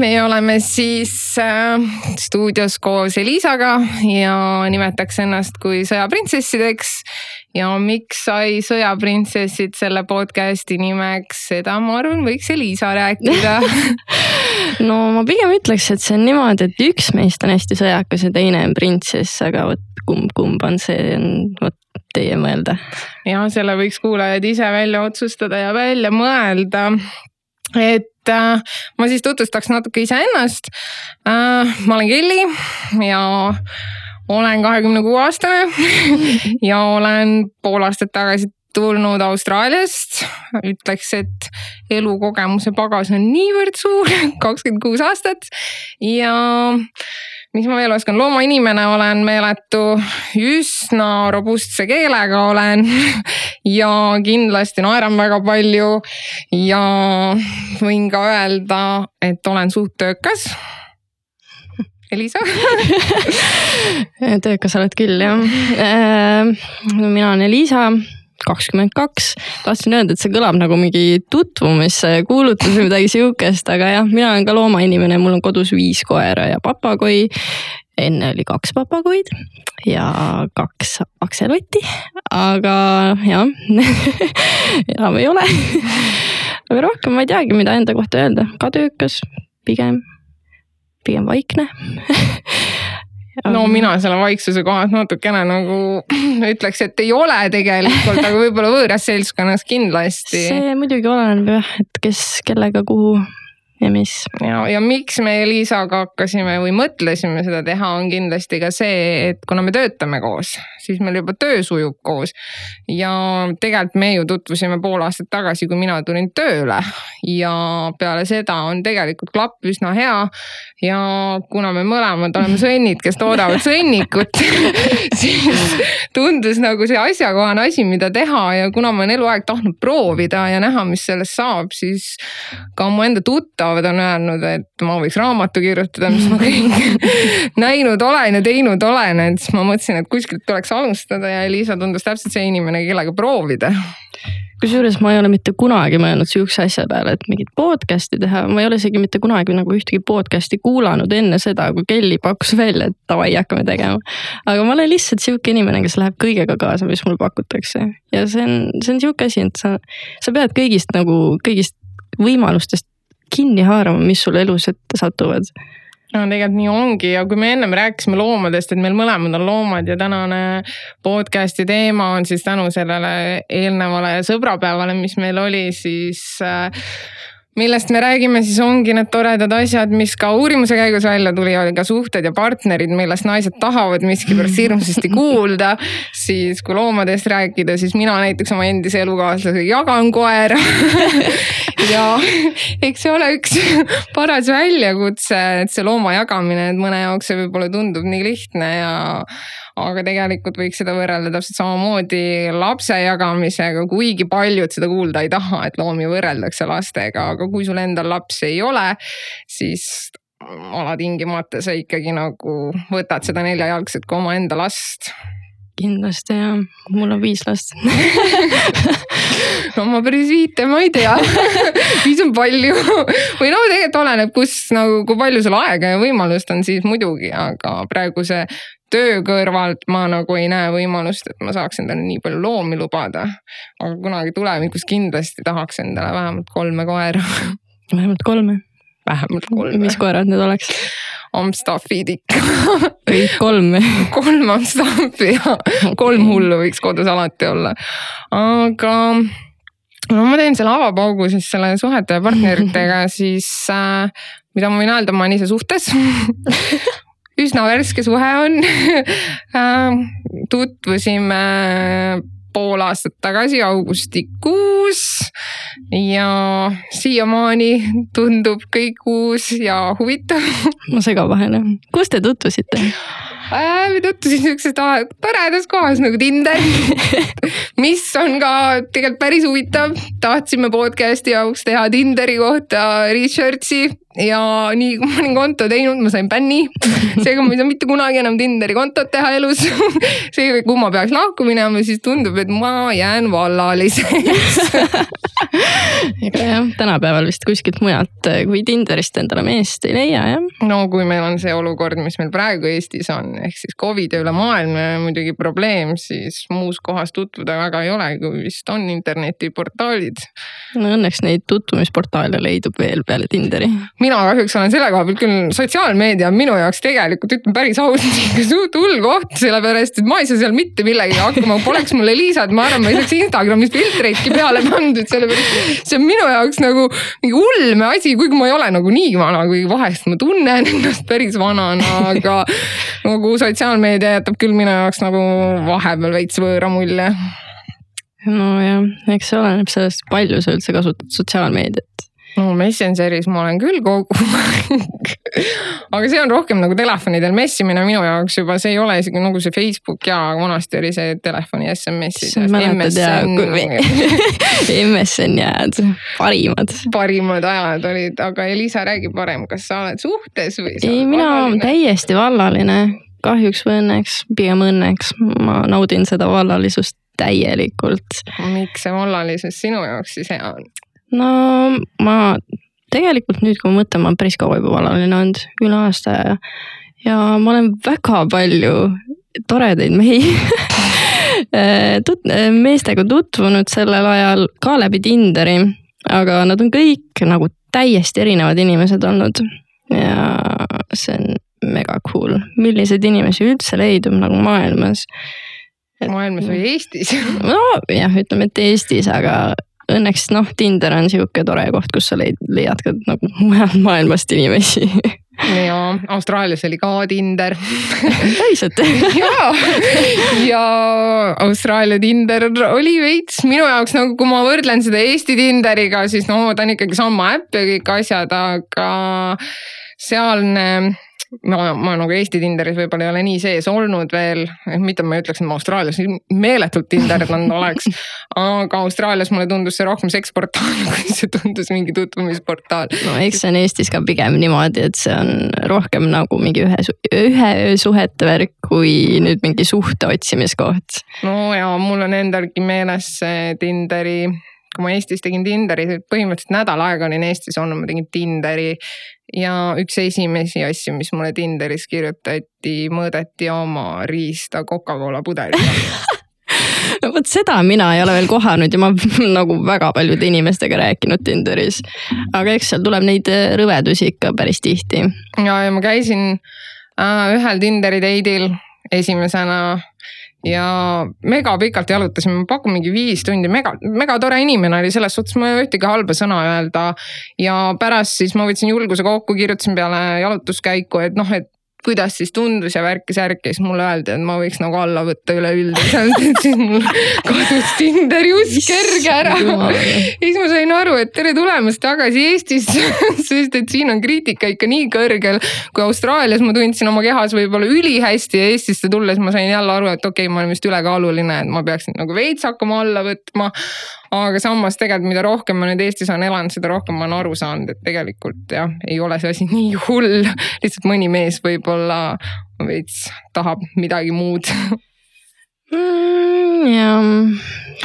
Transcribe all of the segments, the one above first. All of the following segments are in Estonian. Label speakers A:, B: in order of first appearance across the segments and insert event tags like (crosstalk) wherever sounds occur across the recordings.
A: meie oleme siis äh, stuudios koos Elisaga ja nimetaks ennast kui sõjaprintsessideks. ja miks sai Sõjaprintsessid selle podcast'i nimeks, seda ma arvan, võiks Elisa rääkida (laughs)
B: no ma pigem ütleks, et see on niimoodi, et üks meist on hästi sõjakas ja teine on printsess, aga vot kumb, kumb on see, on vot teie mõelda.
A: ja selle võiks kuulajad ise välja otsustada ja välja mõelda et äh, ma siis tutvustaks natuke iseennast äh,. ma olen Kelly ja olen kahekümne kuue aastane (laughs) ja olen pool aastat tagasi tulnud Austraaliast. ütleks, et elukogemuse pagas on niivõrd suur, (laughs) kakskümmend kuus aastat ja mis ma veel oskan, loomainimene olen meeletu, üsna robustse keelega olen (laughs) ja kindlasti naeran väga palju ja võin ka öelda, et olen suht töökas. Elisa (laughs)
B: töökas oled küll jah. Äh, mina olen Elisa kakskümmend kaks. tahtsin öelda, et see kõlab nagu mingi tutvumiskuulutus või midagi sihukest, aga jah, mina olen ka loomainimene, mul on kodus viis koera ja papagoi. enne oli kaks papagoid ja kaks akselotti, aga jah (laughs) enam ei ole aga rohkem ma ei teagi, mida enda kohta öelda, ka töökas, pigem, pigem vaikne
A: no mina selle vaiksuse kohalt natukene nagu (clears throat) ütleks, et ei ole tegelikult, aga võib-olla võõras seltskonnas kindlasti.
B: see muidugi oleneb jah, et kes kellega kuhu ja mis.
A: ja, ja miks me Liisaga hakkasime või mõtlesime seda teha, on kindlasti ka see, et kuna me töötame koos, siis meil juba töö sujub koos. ja tegelikult me ju tutvusime pool aastat tagasi, kui mina tulin tööle ja peale seda on tegelikult klapp üsna hea. ja kuna me mõlemad oleme sõnnid, kes toodavad sõnnikut (laughs) siis tundus nagu see asjakohane asi, mida teha ja kuna ma olen eluaeg tahtnud proovida ja näha, mis sellest saab, siis ka mu enda tuttavad on öelnud, et ma võiks raamatu kirjutada, mis ma kõik (laughs) näinud olen ja teinud olen, et siis ma mõtlesin, et kuskilt tuleks alustada ja Liisa tundus täpselt see inimene, kellega proovida.
B: Kusjuures ma ei ole mitte kunagi mõelnud sihukese asja peale, et mingit podcast'i teha, ma ei ole isegi mitte kunagi nagu ühtegi podcast'i kuulanud enne seda, kui Kelly pakkus välja, et davai, hakkame tegema. aga ma olen lihtsalt sihuke inimene, kes läheb kõigega kaasa, mis mulle pakutakse. Ja see on, see on sihuke asi, et sa, sa pead kõigist nagu, kõigist võimalustest kinni haarama, mis sul elus ette satuvad.
A: No tegelikult nii ongi ja kui me ennem rääkisime loomadest, et meil mõlemad on loomad ja tänane podcast'i teema on siis tänu sellele eelnevale sõbrapäevale, mis meil oli, siis äh, millest me räägime, siis ongi need toredad asjad, mis ka uurimuse käigus välja tuli, oli ka suhted ja partnerid, millest naised tahavad miskipärast hirmsasti kuulda. siis kui loomadest rääkida, siis mina näiteks oma endise elukaaslasega jagan koera (laughs) ja eks see ole üks paras väljakutse, et see looma jagamine, et mõne jaoks see võib-olla tundub nii lihtne ja aga tegelikult võiks seda võrrelda täpselt samamoodi lapse jagamisega, kuigi paljud seda kuulda ei taha, et loomi võrreldakse lastega, aga kui sul endal lapsi ei ole, siis alatingimata sa ikkagi nagu võtad seda neljajalgset kui omaenda last.
B: Kindlasti jah, mul on viis last (laughs)
A: no ma päris viite, ma ei tea (laughs) viis on palju või no tegelikult oleneb, kus nagu, kui palju sul aega ja võimalust on, siis muidugi, aga praeguse töö kõrvalt ma nagu ei näe võimalust, et ma saaks endale nii palju loomi lubada. aga kunagi tulevikus kindlasti tahaks endale vähemalt kolme koera (laughs)
B: vähemalt kolme?
A: vähemalt kolme.
B: mis koerad need oleks?
A: Amstaffid ikka
B: kõik kolm (laughs)
A: kolm Amstaffi ja kolm hullu võiks kodus alati olla. aga no ma teen selle avapaugu siis selle suhete ja partneritega, (laughs) siis äh, mida ma võin öelda, ma olen ise suhtes (laughs) üsna värske suhe on (laughs) ähm, tutvusime pool aastat tagasi augustikuus ja siiamaani tundub kõik uus ja huvitav.
B: ma segan vahele, kus te tutvusite?
A: Me tutvusin siukses toredas kohas nagu Tinder (laughs) mis on ka tegelikult päris huvitav. tahtsime podcast'i jaoks teha Tinderi kohta research'i ja nii kui ma olin konto teinud, ma sain bänni. seega ma ei saa mitte kunagi enam Tinderi kontot teha elus. (laughs) seega, kui ma peaks lahku minema, siis tundub, et ma jään vallaliseks (laughs)
B: ega jah, tänapäeval vist kuskilt mujalt kui Tinderist endale meest ei leia jah.
A: no kui meil on see olukord, mis meil praegu Eestis on, ehk siis Covid ja üle maailma muidugi probleem, siis muus kohas tutvuda väga ei ole, kui vist on internetiportaalid.
B: no õnneks neid tutvumisportaale leidub veel peale Tinderi
A: mina kahjuks olen selle koha pealt küll, sotsiaalmeedia on minu jaoks tegelikult ütlen päris ausalt (laughs) ikka hull koht, sellepärast et ma ei saa seal mitte millegagi hakkama, poleks mul Elisat, ma arvan, ma ei saaks Instagramis filtreidki peale pandud, sellepärast see on minu jaoks nagu mingi ulme asi, kuigi ma ei ole nagu nii vana, kuigi vahest ma tunnen ennast päris vanana, aga nagu sotsiaalmeedia jätab küll minu jaoks nagu vahepeal veits võõra mulje.
B: Nojah, eks see oleneb sellest, palju sa üldse kasutad sotsiaalmeediat.
A: No Messengeris ma olen küll kogu aeg. Aga see on rohkem nagu telefonidel messimine minu jaoks juba, see ei ole isegi nagu see Facebook ja vanasti oli see telefoni SMS-id.
B: MSN jääd, parimad.
A: parimad ajad olid, aga Elisa räägi parem, kas sa oled suhtes või?
B: ei, mina olen täiesti vallaline, kahjuks või õnneks, pigem õnneks, ma naudin seda vallalisust täielikult.
A: miks see vallalisus sinu jaoks siis hea on?
B: no ma tegelikult nüüd, kui ma mõtlen, ma olen päris kaua juba valaline olnud, üle aasta ja, ja ma olen väga palju toredaid mehi (laughs) tut-, meestega tutvunud sellel ajal ka läbi Tinderi, aga nad on kõik nagu täiesti erinevad inimesed olnud ja see on mega cool, milliseid inimesi üldse leidub nagu maailmas.
A: maailmas või Eestis? (laughs)
B: Nojah, ütleme, et Eestis, aga õnneks noh, Tinder on sihuke tore koht, kus sa leid, leiad ka nagu (laughs) mujalt maailmast inimesi.
A: Ja Austraalias oli ka Tinder. (laughs)
B: Päriselt?
A: Ja, ja Austraalia Tinder oli veits minu jaoks nagu, kui ma võrdlen seda Eesti Tinderiga, siis no ta on ikkagi sama äpp ja kõik asjad, aga sealne ma, ma nagu Eesti Tinderis võib-olla ei ole nii sees olnud veel, mitte ma ei ütleks, et ma Austraalias meeletult tinderdanud oleks. (laughs) aga Austraalias mulle tundus see rohkem seksportaal, (laughs) kui see tundus mingi tutvumisportaal.
B: no eks see on Eestis ka pigem niimoodi, et see on rohkem nagu mingi ühe, ühe suhete värk, kui nüüd mingi suhte otsimiskoht.
A: no ja mul on endalgi meeles see Tinderi kui ma Eestis tegin Tinderi, põhimõtteliselt nädal aega olin Eestis olnud, ma tegin Tinderi ja üks esimesi asju, mis mulle Tinderis kirjutati, mõõdeti oma riista Coca-Cola pudeliga (laughs)
B: no vot seda mina ei ole veel kohanud ja ma (laughs) nagu väga paljude inimestega rääkinud Tinderis. aga eks seal tuleb neid äh, rõvedusi ikka päris tihti.
A: ja, ja ma käisin äh, ühel Tinderi date'il esimesena ja mega pikalt jalutasime, ma pakun mingi viis tundi, mega, mega tore inimene oli selles suhtes, ma ei ole ühtegi halba sõna öelda. ja pärast siis ma võtsin julguse kokku, kirjutasin peale jalutuskäiku, et noh, et kuidas siis tundus ja värkis-särki, siis mulle öeldi, et ma võiks nagu alla võtta üleüldiselt, (laughs) et siis mul kadus Tinderi usk kerge ära. ja siis ma sain aru, et tere tulemast tagasi Eestisse (laughs) sest et siin on kriitika ikka nii kõrgel. kui Austraalias ma tundsin oma kehas võib-olla ülihästi ja Eestisse tulles ma sain jälle aru, et okei okay,, ma olen vist ülekaaluline, et ma peaksin nagu veits hakkama alla võtma aga samas tegelikult, mida rohkem ma nüüd Eestis olen elanud, seda rohkem ma olen aru saanud, et tegelikult jah, ei ole see asi (laughs) nii hull. lihtsalt mõni mees võib-olla veits tahab midagi muud
B: mm,. jah.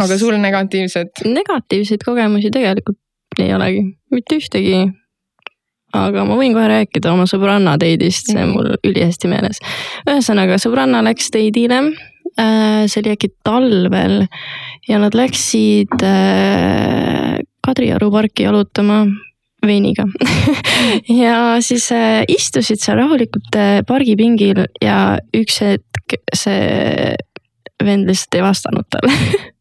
A: aga sul negatiivsed?
B: negatiivseid kogemusi tegelikult ei olegi, mitte ühtegi aga ma võin kohe rääkida oma sõbranna date'ist, see on mul ülihästi meeles. ühesõnaga, sõbranna läks date'ile Äh, see oli äkki talvel ja nad läksid äh, Kadrioru parki jalutama veiniga. (laughs) Ja siis äh, istusid seal rahulikult pargipingil ja üks hetk see vend lihtsalt ei vastanud talle. (laughs)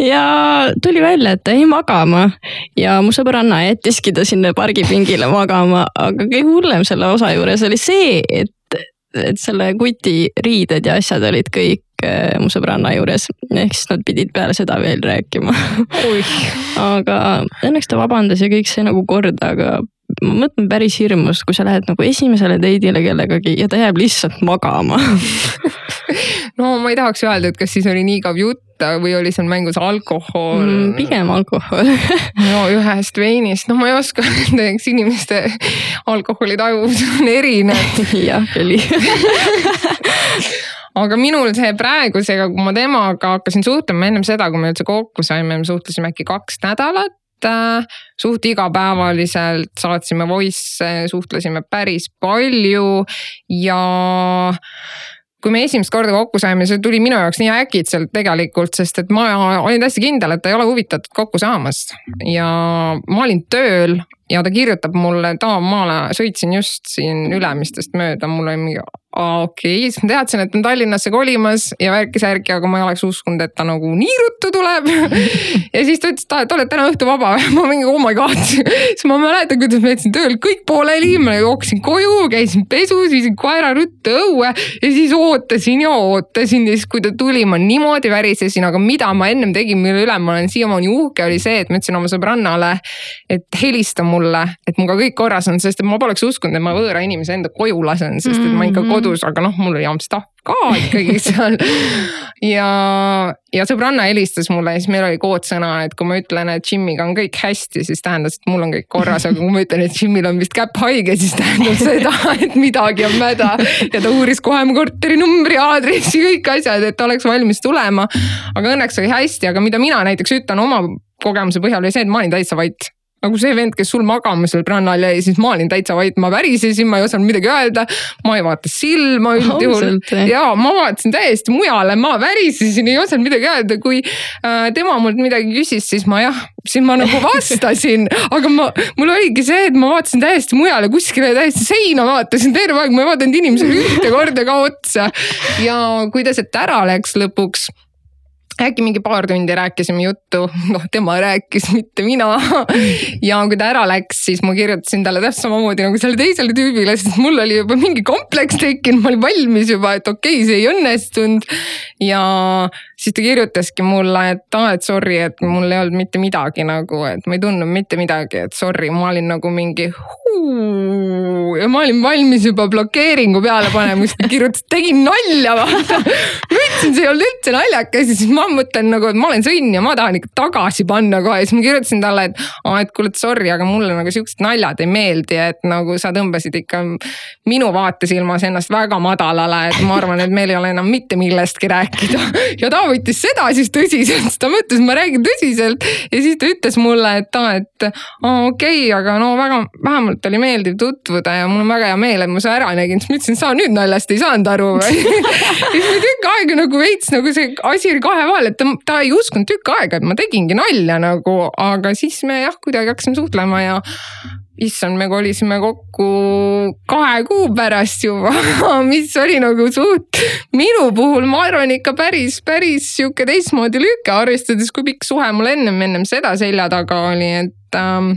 B: Ja tuli välja, et ta jäi magama ja mu sõbranna jättiski ta sinna pargipingile magama, aga kõige hullem selle osa juures oli see, et, et selle kuti riided ja asjad olid kõik Äh, mu sõbranna juures, ehk siis nad pidid peale seda veel rääkima. Aga õnneks ta vabandas ja kõik sai nagu korda, aga ma mõtlen päris hirmus, kui sa lähed nagu esimesele date'ile kellegagi ja ta jääb lihtsalt magama. (laughs)
A: No ma ei tahaks öelda, et kas siis oli nii igav jutt või oli seal mängus alkohol.
B: Mm,? pigem alkohol. (laughs)
A: No ühest veinist, no ma ei oska öelda, eks inimeste alkoholitajuvus on erinev. (laughs)
B: jah, oli
A: aga minul see praegusega, kui ma temaga hakkasin suhtlema ennem seda, kui me üldse kokku saime, me suhtlesime äkki kaks nädalat äh, suht igapäevaliselt saatsime voice'e, suhtlesime päris palju ja kui me esimest korda kokku saime, see tuli minu jaoks nii äkitselt tegelikult, sest et ma olin täiesti kindel, et ta ei ole huvitatud kokku saamast. ja ma olin tööl ja ta kirjutab mulle, et aa, ma sõitsin just siin Ülemistest mööda, mul oli mingi okei okay., siis ma teadsin, et on Tallinnasse kolimas ja värki-särki, aga ma ei oleks uskunud, et ta nagu nii ruttu tuleb. Ja siis ta ütles, et oled täna õhtu vaba (laughs) ma mingi oh my god. (laughs) Siis ma mäletan, kuidas ma jätsin tööl kõik pooleli, ma jooksin koju, käisin pesus, viisin koera ruttu õue ja siis ootasin ja ootasin ja siis, kui ta tuli, ma niimoodi värisesin, aga mida ma ennem tegin, mille üle ma olen siiamaani uhke, oli see, et ma ütlesin oma sõbrannale, et helista mulle, et minuga kõik korras on, sest et ma poleks uskunud, et ma võõra inimese enda koju lasen, sest et ma ikka kodus kodus, aga noh, mul oli Amstaff ka ikkagi (laughs) seal. ja, ja sõbranna helistas mulle ja siis meil oli koodsõna, et kui ma ütlen, et Jimiga on kõik hästi, siis tähendas, et mul on kõik korras, aga kui ma ütlen, et Jimil on vist käpp haige, siis tähendab seda, et midagi on mäda. ja ta uuris kohe mu korterinumbri, aadressi, kõik asjad, et oleks valmis tulema. aga õnneks oli hästi, aga mida mina näiteks ütlen oma kogemuse põhjal oli see, et ma olin täitsa vait nagu see vend, kes sul magama seal rannal jäi, siis ma olin täitsa vait, ma värisesin, ma ei osanud midagi öelda. ma ei vaata silma üldjuhul ja ma vaatasin täiesti mujale, ma värisesin, ei osanud midagi öelda, kui äh, tema mult midagi küsis, siis ma jah, siis ma nagu vastasin, (laughs) aga ma, mul oligi see, et ma vaatasin täiesti mujale, kuskile täiesti seina vaatasin terve aeg, ma ei vaadanud inimesele ühte korda ka otsa. ja kui ta sealt ära läks lõpuks äkki mingi paar tundi rääkisime juttu, (laughs) noh, tema rääkis, mitte mina. (laughs) ja kui ta ära läks, siis ma kirjutasin talle täpselt samamoodi nagu sellele teisele tüübile, sest mul oli juba mingi kompleks tekkinud, ma olin valmis juba, et okei okay,, see ei õnnestunud. ja siis ta kirjutaski mulle, et aa, et sorry, et mul ei olnud mitte midagi nagu, et ma ei tundnud mitte midagi, et sorry, ma olin nagu mingi ja ma olin valmis juba blokeeringu peale panema, siis ta kirjutas, tegin nalja vaata. ma ütlesin, see ei olnud üldse naljakas ja siis ma mõtlen nagu, et ma olen sõnn ja ma tahan ikka tagasi panna kohe, siis ma kirjutasin talle, et aa, et kuule, et sorry, aga mulle nagu siuksed naljad ei meeldi, et nagu sa tõmbasid ikka minu vaatesilmas ennast väga madalale, et ma arvan, et meil ei ole enam mitte millestki rääkida. ja ta võttis seda siis tõsiselt, sest ta mõtles, ma räägin tõsiselt. Ja siis ta ütles mulle, et aa, et okei okay,, aga no väga, vähemalt oli meeldiv tutvuda ja mul on väga hea meel, et ma su ära nägin, siis ma ütlesin, sa nüüd naljast ei saanud aru või? (laughs) Siis me tükk aega nagu veits nagu see asi oli kahe vahel, et ta, ta ei uskunud tükk aega, et ma tegingi nalja nagu, aga siis me jah, kuidagi hakkasime suhtlema ja issand, me kolisime kokku kahe kuu pärast juba. (laughs) Mis oli nagu suht minu puhul, ma arvan ikka päris, päris sihuke teistmoodi lüke, arvestades, kui pikk suhe mul ennem, ennem seda selja taga oli, et ähm,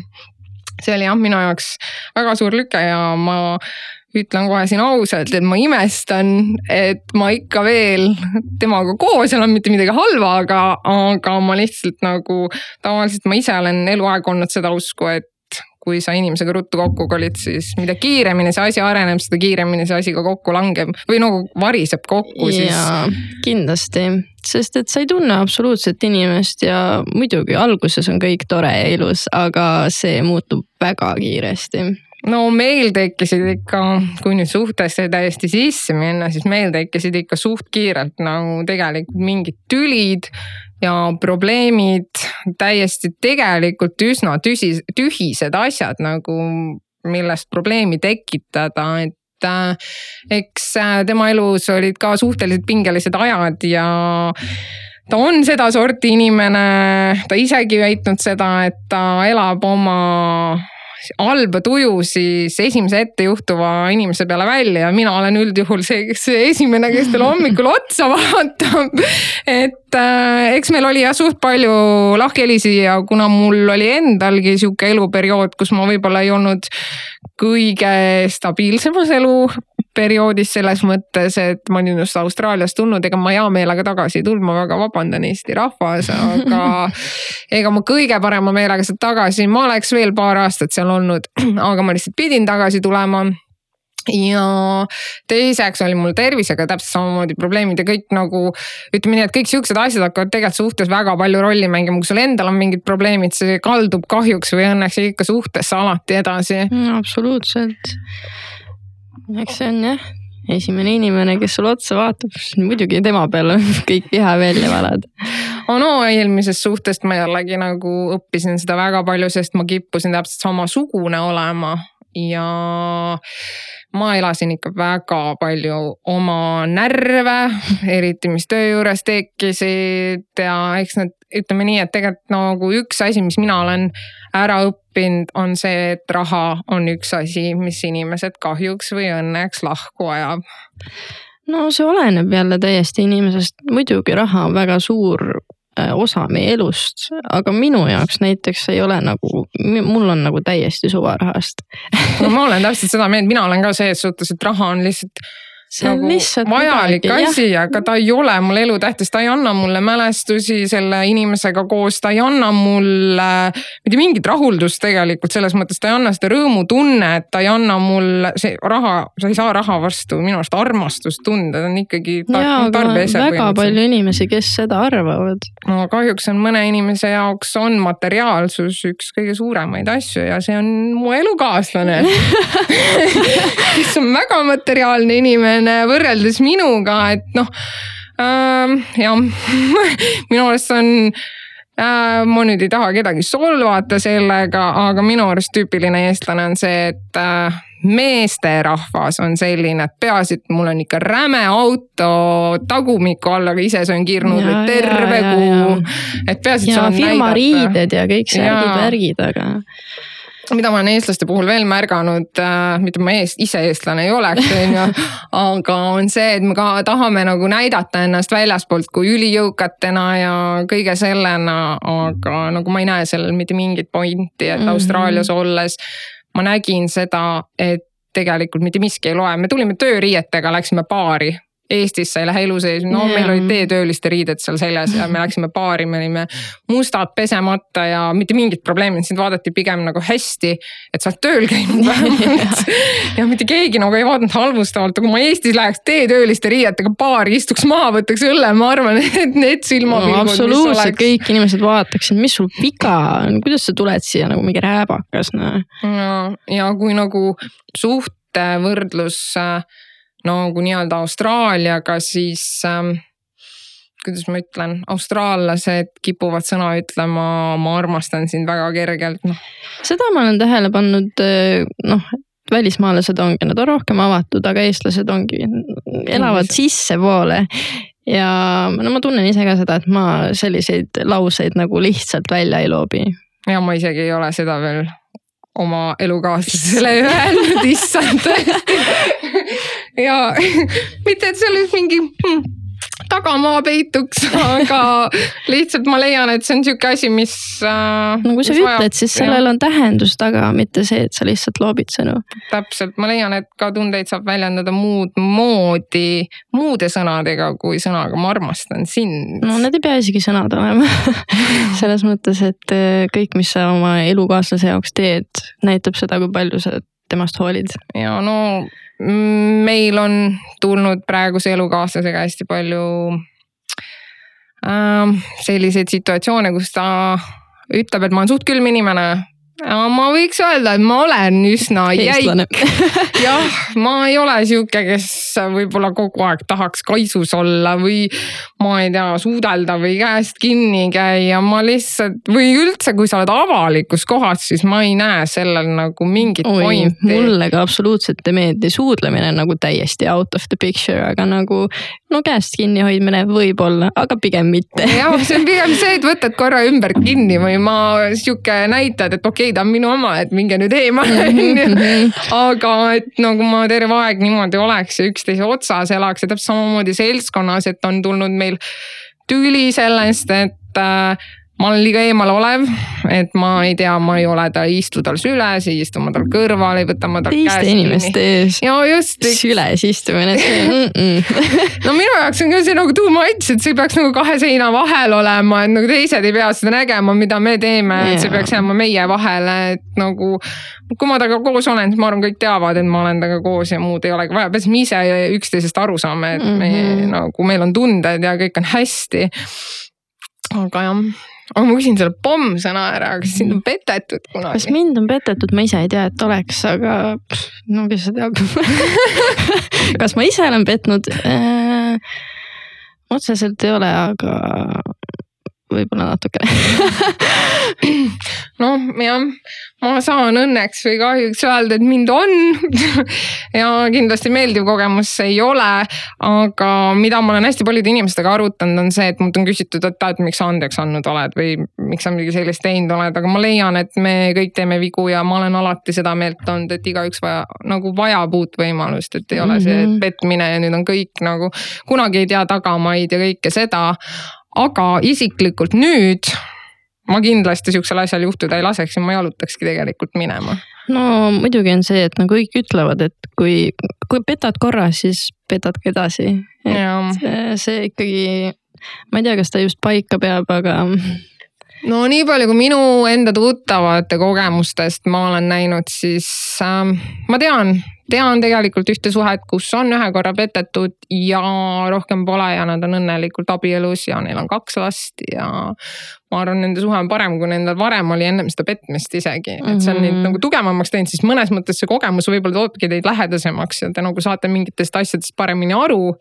A: see oli jah, minu jaoks väga suur lüke ja ma ütlen kohe siin ausalt, et ma imestan, et ma ikka veel temaga koos elan, mitte midagi halva, aga, aga ma lihtsalt nagu tavaliselt ma ise olen eluaeg olnud seda usku, et kui sa inimesega ruttu kokku kolid, siis mida kiiremini see asi areneb, seda kiiremini see asi ka kokku langeb või nagu variseb kokku siis.
B: kindlasti, sest et sa ei tunne absoluutselt inimest ja muidugi alguses on kõik tore ja ilus, aga see muutub väga kiiresti
A: no meil tekkisid ikka, kui nüüd suhtesse täiesti sisse minna, siis meil tekkisid ikka suht kiirelt nagu tegelikult mingid tülid ja probleemid, täiesti tegelikult üsna tüsis, tühised asjad nagu, millest probleemi tekitada, et äh, eks äh, tema elus olid ka suhteliselt pingelised ajad ja ta on sedasorti inimene, ta isegi väitnud seda, et ta elab oma halba tuju siis esimese ettejuhtuva inimese peale välja ja mina olen üldjuhul see, see esimene, kes talle hommikul otsa vaatab. (laughs) et äh, eks meil oli jah suht palju lahkhelisi ja kuna mul oli endalgi sihuke eluperiood, kus ma võib-olla ei olnud kõige stabiilsemas eluperioodis selles mõttes, et ma olin just Austraaliast tulnud, ega ma hea meelega tagasi ei tulnud, ma väga vabandan, Eesti rahvas, aga (laughs) ega ma kõige parema meelega sealt tagasi, ma oleks veel paar aastat seal olnud, aga ma lihtsalt pidin tagasi tulema ja teiseks oli mul tervisega täpselt samamoodi probleemid ja kõik nagu ütleme nii, et kõik siuksed asjad hakkavad tegelikult suhtes väga palju rolli mängima, kui sul endal on mingid probleemid, see kaldub kahjuks või õnneks ikka suhtesse alati edasi
B: mm,. absoluutselt. eks see on jah, esimene inimene, kes sulle otsa vaatab, muidugi tema peale (laughs) kõik viha välja valad
A: oh no eelmisest suhtest ma jällegi nagu õppisin seda väga palju, sest ma kippusin täpselt samasugune olema ja ma elasin ikka väga palju oma närve, eriti mis töö juures tekkisid ja eks need, ütleme nii, et tegelikult nagu üks asi, mis mina olen ära õppinud, on see, et raha on üks asi, mis inimesed kahjuks või õnneks lahku ajab.
B: No see oleneb jälle täiesti inimesest, muidugi raha on väga suur osa meie elust, aga minu jaoks näiteks ei ole nagu, mul on nagu täiesti suva rahast
A: no ma olen täpselt seda meelt, mina olen ka selles suhtes, et raha on lihtsalt
B: see on
A: nagu
B: lihtsalt
A: vajalik
B: midagi,
A: asi, aga ta ei ole mulle elutähtis, ta ei anna mulle mälestusi selle inimesega koos, ta ei anna mulle mitte mingit rahuldust tegelikult selles mõttes, ta ei anna seda rõõmutunnet, ta ei anna mulle see raha, sa ei saa raha vastu minu arust armastust tunda, ta on ikkagi tar
B: väga palju inimesi, kes seda arvavad.
A: no kahjuks on mõne inimese jaoks on materiaalsus üks kõige suuremaid asju ja see on mu elukaaslane. (laughs) Kes on väga materiaalne inimene inimene võrreldes minuga, et noh äh,. jah (laughs) minu arust on äh,, ma nüüd ei taha kedagi solvata sellega, aga minu arust tüüpiline eestlane on see, et äh, meesterahvas on selline, et peaasi, et mul on ikka räme auto tagumiku all, aga ise söön kirnudeid terve ja, kuu. et peaasi, et
B: sul on firma näidata. riided ja kõik särgid-värgid, aga
A: mida ma olen eestlaste puhul veel märganud äh,, mitte ma eest, ise eestlane ei oleks, (laughs) on ju. aga on see, et me ka tahame nagu näidata ennast väljaspoolt kui ülijõukatena ja kõige sellena, aga nagu ma ei näe sellel mitte mingit pointi, et mm -hmm. Austraalias olles ma nägin seda, et tegelikult mitte miski ei loe, me tulime tööriietega, läksime baari Eestis sa ei lähe elu sees, no yeah. meil olid teetööliste riided seal seljas ja me läksime baari, me olime mustad, pesemata ja mitte mingit probleemi, sind vaadati pigem nagu hästi. et sa oled tööl käinud (laughs) vähemalt ja mitte keegi nagu ei vaadanud halvustavalt, aga kui ma Eestis läheks teetööliste riietega baari, istuks maha, võtaks õlle, ma arvan, (laughs) et need silmapilgud
B: no,. absoluutselt, kõik inimesed vaataksid, mis sul viga on, kuidas sa tuled siia nagu mingi rääbakas, noh.
A: ja, ja kui nagu suhtevõrdlus äh, nagu nii-öelda Austraaliaga, siis ähm, kuidas ma ütlen, austraallased kipuvad sõna ütlema, ma armastan sind väga kergelt, noh.
B: seda ma olen tähele pannud, äh, noh, välismaalased ongi, nad on rohkem avatud, aga eestlased ongi, elavad sissepoole. ja no ma tunnen ise ka seda, et ma selliseid lauseid nagu lihtsalt välja ei loobi.
A: ja ma isegi ei ole seda veel oma elukaaslasele (laughs) öelnud, issand. Tõesti (laughs) (laughs) ja mitte, et see oleks mingi hmm, tagamaa peituks, (laughs) aga lihtsalt ma leian, et see on sihuke asi, mis
B: äh,. no kui sa ütled, siis sellel on tähendus taga, mitte see, et sa lihtsalt loobid sõnu.
A: täpselt, ma leian, et ka tundeid saab väljendada muud moodi, muude sõnadega kui sõnaga ma armastan sind.
B: no need ei pea isegi sõnad olema (laughs) selles mõttes, et äh, kõik, mis sa oma elukaaslase jaoks teed, näitab seda, kui palju sa temast hoolid.
A: ja no meil on tulnud praeguse elukaaslasega hästi palju äh, selliseid situatsioone, kus ta ütleb, et ma olen suht külm inimene ma võiks öelda, et ma olen üsna jäik. (laughs) jah, ma ei ole sihuke, kes võib-olla kogu aeg tahaks kaisus olla või ma ei tea, suudelda või käest kinni käia, ma lihtsalt või üldse, kui sa oled avalikus kohas, siis ma ei näe sellel nagu mingit Oi, pointi.
B: mulle ka absoluutselt ei meeldi, suudlemine on nagu täiesti out of the picture, aga nagu no käest kinni hoidmine võib-olla, aga pigem mitte.
A: jah, see on pigem see, et võtad korra ümber kinni või ma sihuke näitad, et okei okay,, ta on minu oma, et minge nüüd eemale (laughs) onju. Aga et nagu ma terve aeg niimoodi oleks ja üksteise otsas elaks ja täpselt samamoodi seltskonnas, et on tulnud meil tüli sellest, et äh, ma olen liiga eemalolev, et ma ei tea, ma ei ole ta, ei istu tal süles, ei istu ma tal kõrval, ei võta ma tal
B: teiste inimeste ees
A: ja just.
B: süles istumine (laughs) mm. -mm.
A: no minu jaoks on ka see nagu too much, et see peaks nagu kahe seina vahel olema, et nagu teised ei pea seda nägema, mida me teeme, et see peaks jääma meie vahele, et nagu. kui ma temaga koos olen, siis ma arvan, kõik teavad, et ma olen temaga koos ja muud ei olegi vaja, peaasi me ise üksteisest aru saame, et me mm -hmm. nagu meil on tunded ja kõik on hästi. aga jah aga ma küsin selle pomm-sõna ära, kas sind on petetud kunagi?
B: kas mind on petetud, ma ise ei tea, et oleks, aga no kes seda teab (laughs) kas ma ise olen petnud äh,? otseselt ei ole, aga võib-olla natukene (laughs)
A: noh, jah, ma saan õnneks või kahjuks öelda, et mind on (laughs) ja kindlasti meeldiv kogemus see ei ole. aga mida ma olen hästi paljude inimestega arutanud, on see, et mult on küsitud, et, et miks sa andeks andnud oled või miks sa midagi sellist teinud oled, aga ma leian, et me kõik teeme vigu ja ma olen alati seda meelt olnud, et igaüks vaja, nagu vajab uut võimalust, et ei ole see mhm. petmine ja nüüd on kõik nagu kunagi ei tea tagamaid ja kõike seda aga isiklikult nüüd ma kindlasti sihukesel asjal juhtuda ei laseks ja ma jalutakski tegelikult minema.
B: no muidugi on see, et no kõik ütlevad, et kui, kui petad korra, siis petad ka edasi. see, see ikkagi, ma ei tea, kas ta just paika peab, aga (laughs)
A: no nii palju, kui minu enda tuttavate kogemustest ma olen näinud, siis äh, ma tean, tean tegelikult ühte suhet, kus on ühe korra petetud ja rohkem pole ja nad on õnnelikult abielus ja neil on kaks last ja. ma arvan, nende suhe on parem, kui nendel varem oli ennem seda petmist isegi, et see on neid mhm. nagu tugevamaks teinud, siis mõnes mõttes see kogemus võib-olla toobki teid lähedasemaks ja te nagu saate mingitest asjadest paremini aru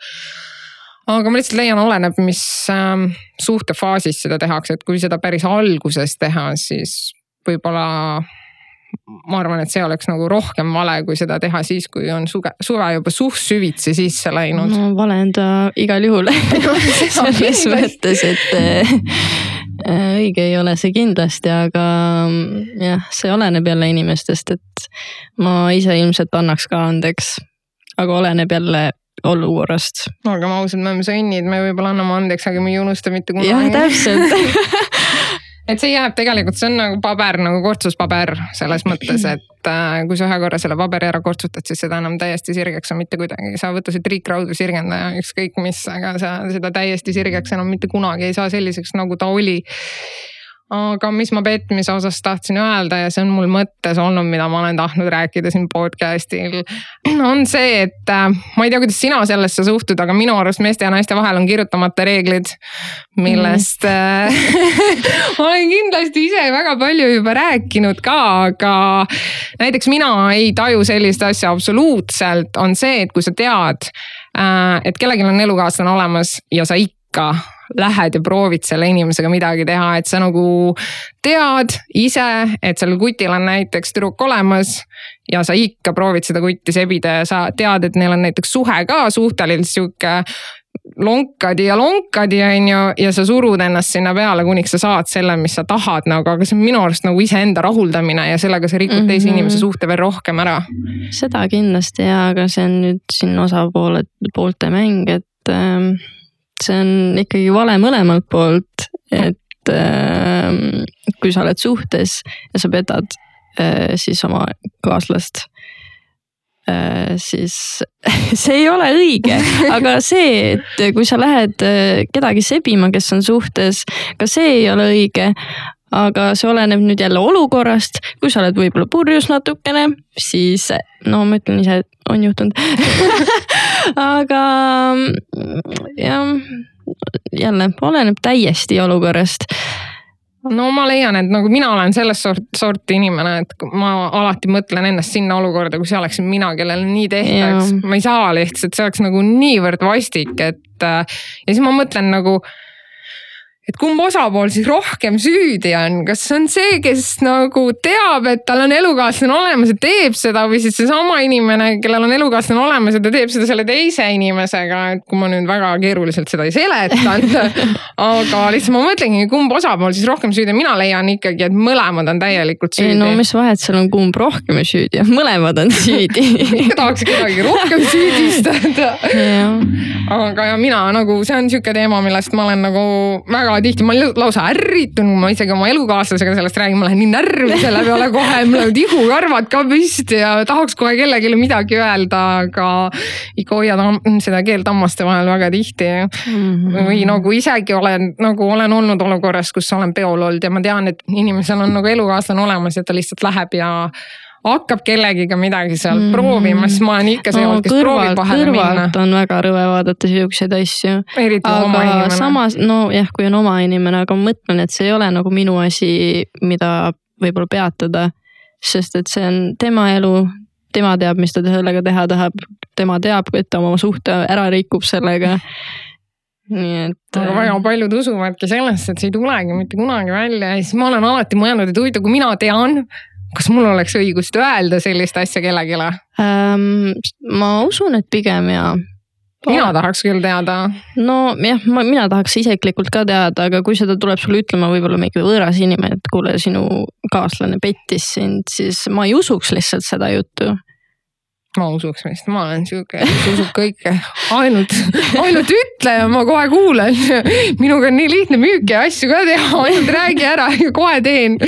A: aga ma lihtsalt leian, oleneb, mis äh, suhtefaasis seda tehakse, et kui seda päris alguses teha, siis võib-olla ma arvan, et see oleks nagu rohkem vale, kui seda teha siis, kui on suve, suve juba suht süvitsi sisse läinud.
B: no vale on ta igal juhul (laughs) selles mõttes, et äh, õige ei ole see kindlasti, aga jah, see oleneb jälle inimestest, et ma ise ilmselt annaks ka andeks. aga oleneb jälle olukorrast.
A: olgem ausad, me oleme sõnnid, me võib-olla anname andeks, aga me ei unusta mitte kunagi.
B: jah, täpselt (laughs)
A: et see jääb tegelikult, see on nagu paber nagu kortsuspaber selles mõttes, et äh, kui sa ühe korra selle paberi ära kortsutad, siis seda enam täiesti sirgeks on mitte kuidagi. sa võta see triikraudu sirgendaja, ükskõik mis, aga sa seda täiesti sirgeks enam mitte kunagi ei saa selliseks, nagu ta oli aga mis ma petmise osas tahtsin öelda ja see on mul mõttes olnud, mida ma olen tahtnud rääkida siin podcast'il. on see, et äh, ma ei tea, kuidas sina sellesse suhtud, aga minu arust meeste ja naiste vahel on kirjutamata reeglid. millest mm. (laughs) ma olen kindlasti ise väga palju juba rääkinud ka, aga näiteks mina ei taju sellist asja absoluutselt, on see, et kui sa tead äh,, et kellelgi on elukaaslane olemas ja sa ikka lähed ja proovid selle inimesega midagi teha, et sa nagu tead ise, et sellel kutil on näiteks tüdruk olemas. ja sa ikka proovid seda kutti sebida ja sa tead, et neil on näiteks suhe ka suhteliselt sihuke lonkadi ja lonkadi, on ju, ja sa surud ennast sinna peale, kuniks sa saad selle, mis sa tahad nagu, aga see on minu arust nagu iseenda rahuldamine ja sellega sa rikud mm -hmm. teise mhm. inimese suhte veel rohkem ära.
B: seda kindlasti ja, aga see on nüüd siin osapooled, poolte mäng, et ähm, see on ikkagi vale mõlemalt poolt, et äh, kui sa oled suhtes ja sa petad äh, siis oma kaaslast äh,. siis (laughs) see ei ole õige, (laughs) aga see, et kui sa lähed äh, kedagi sebima, kes on suhtes, ka see ei ole õige. Aga see oleneb nüüd jälle olukorrast, kui sa oled võib-olla purjus natukene, siis no ma ütlen ise, et on juhtunud (laughs) aga jah, jälle oleneb täiesti olukorrast
A: no ma leian, et nagu mina olen sellest sort, sorti inimene, et ma alati mõtlen ennast sinna olukorda, kui see oleksin mina, kellel nii tehtaks. ma ei saa lihtsalt, see oleks nagu niivõrd vastik, et ja siis ma mõtlen nagu et kumb osapool siis rohkem süüdi on, kas see on see, kes nagu teab, et tal on elukaaslane olemas ja teeb seda või siis seesama inimene, kellel on elukaaslane olemas ja ta teeb seda selle teise inimesega, et kui ma nüüd väga keeruliselt seda ei seletanud (laughs) aga lihtsalt ma mõtlengi, kumb osapool siis rohkem süüdi on, mina leian ikkagi, et mõlemad on täielikult süüdi.
B: ei no mis vahet seal on, kumb rohkem süüdi. On, (laughs) mõlemad on süüdi.
A: Ikka (laughs) tahaks kedagi rohkem süüdistada. Aga ja mina nagu, see on sihuke teema, millest ma olen nagu väga väga tihti, ma olen lausa ärritunud, ma isegi oma elukaaslasega sellest räägin, ma lähen nii närvi selle peale kohe, mul lähevad ihukarvad ka püsti ja tahaks kohe kellelegi midagi öelda, aga ikka hoiad seda keelt hammaste vahel väga tihti mm. -hmm. või nagu isegi olen nagu olen olnud olukorras, kus olen peol olnud ja ma tean, et inimesel on nagu elukaaslane olemas ja ta lihtsalt läheb ja hakkab kellegiga midagi seal mm. proovima, siis ma olen ikka see olnud kes kõrvalt, proovib vahele
B: kõrvalt minna. on väga rõve vaadata siukseid asju. aga samas nojah, kui on oma inimene, aga ma mõtlen, et see ei ole nagu minu asi, mida võib-olla peatada. sest et see on tema elu, tema teab, mis ta sellega teha tahab, tema teab, et ta oma suhte ära rikub sellega nii et.
A: aga väga paljud usuvadki sellesse, et see ei tulegi mitte kunagi välja ja siis ma olen alati mõelnud, et huvitav, kui mina tean, kas mul oleks õigust öelda sellist asja kellelegi
B: ähm,? ma usun, et pigem jaa
A: mina tahaks küll teada.
B: nojah, ma, mina tahaks isiklikult ka teada, aga kui seda tuleb sulle ütlema võib-olla mingi võõras inimene, et kuule, sinu kaaslane pettis sind, siis ma ei usuks lihtsalt seda juttu
A: ma usuks vist, ma olen sihuke, kes usub kõike, ainult, ainult ütle ja ma kohe kuulan. minuga on nii lihtne müüki ja asju ka teha, ainult räägi ära ja kohe teen.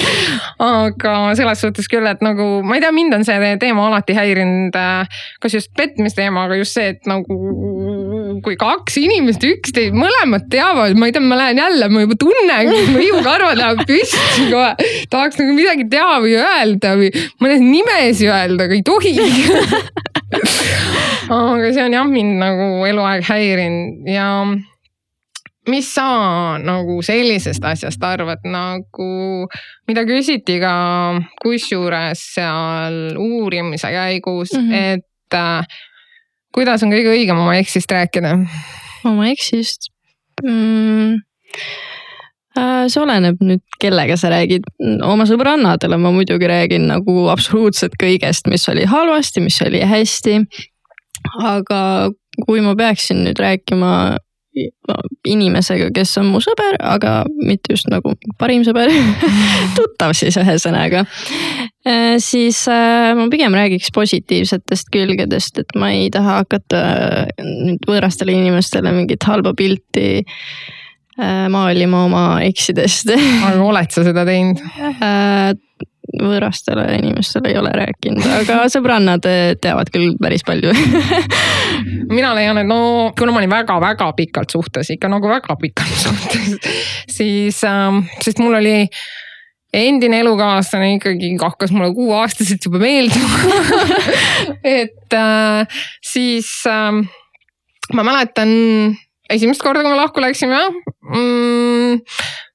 A: aga selles suhtes küll, et nagu ma ei tea, mind on see teema alati häirinud. kas just petmisteema, aga just see, et nagu kui kaks inimest üksteist, mõlemad teavad, ma ei tea, ma lähen jälle, ma juba tunnen, mu ihukarvad lähevad püsti kohe. tahaks nagu midagi teha või öelda või mõnes nimesi öelda, aga ei tohi aga see on jah mind nagu eluaeg häirinud ja mis sa nagu sellisest asjast arvad, nagu mida küsiti ka kusjuures seal uurimise käigus mm, -hmm. et äh, kuidas on kõige õigem oma eksist rääkida?
B: oma eksist mm,? Äh, see oleneb nüüd, kellega sa räägid. oma sõbrannadele ma muidugi räägin nagu absoluutselt kõigest, mis oli halvasti, mis oli hästi. aga kui ma peaksin nüüd rääkima inimesega, kes on mu sõber, aga mitte just nagu parim sõber (laughs) tuttav siis ühesõnaga. Äh, siis äh, ma pigem räägiks positiivsetest külgedest, et ma ei taha hakata nüüd võõrastele inimestele mingit halba pilti Äh, maalima oma eksidest.
A: aga oled sa seda teinud?
B: Võõrastele inimestele ei ole rääkinud, aga (laughs) sõbrannad teavad küll päris palju
A: mina leian, et no kuna ma olin väga-väga pikalt suhtes, ikka nagu väga pikalt (laughs) suhtes, siis ähm,, sest mul oli endine elukaaslane ikkagi hakkas mulle kuueaastaselt juba meeldima (laughs) et äh, siis äh, ma mäletan esimest korda, kui me lahku läksime mm,.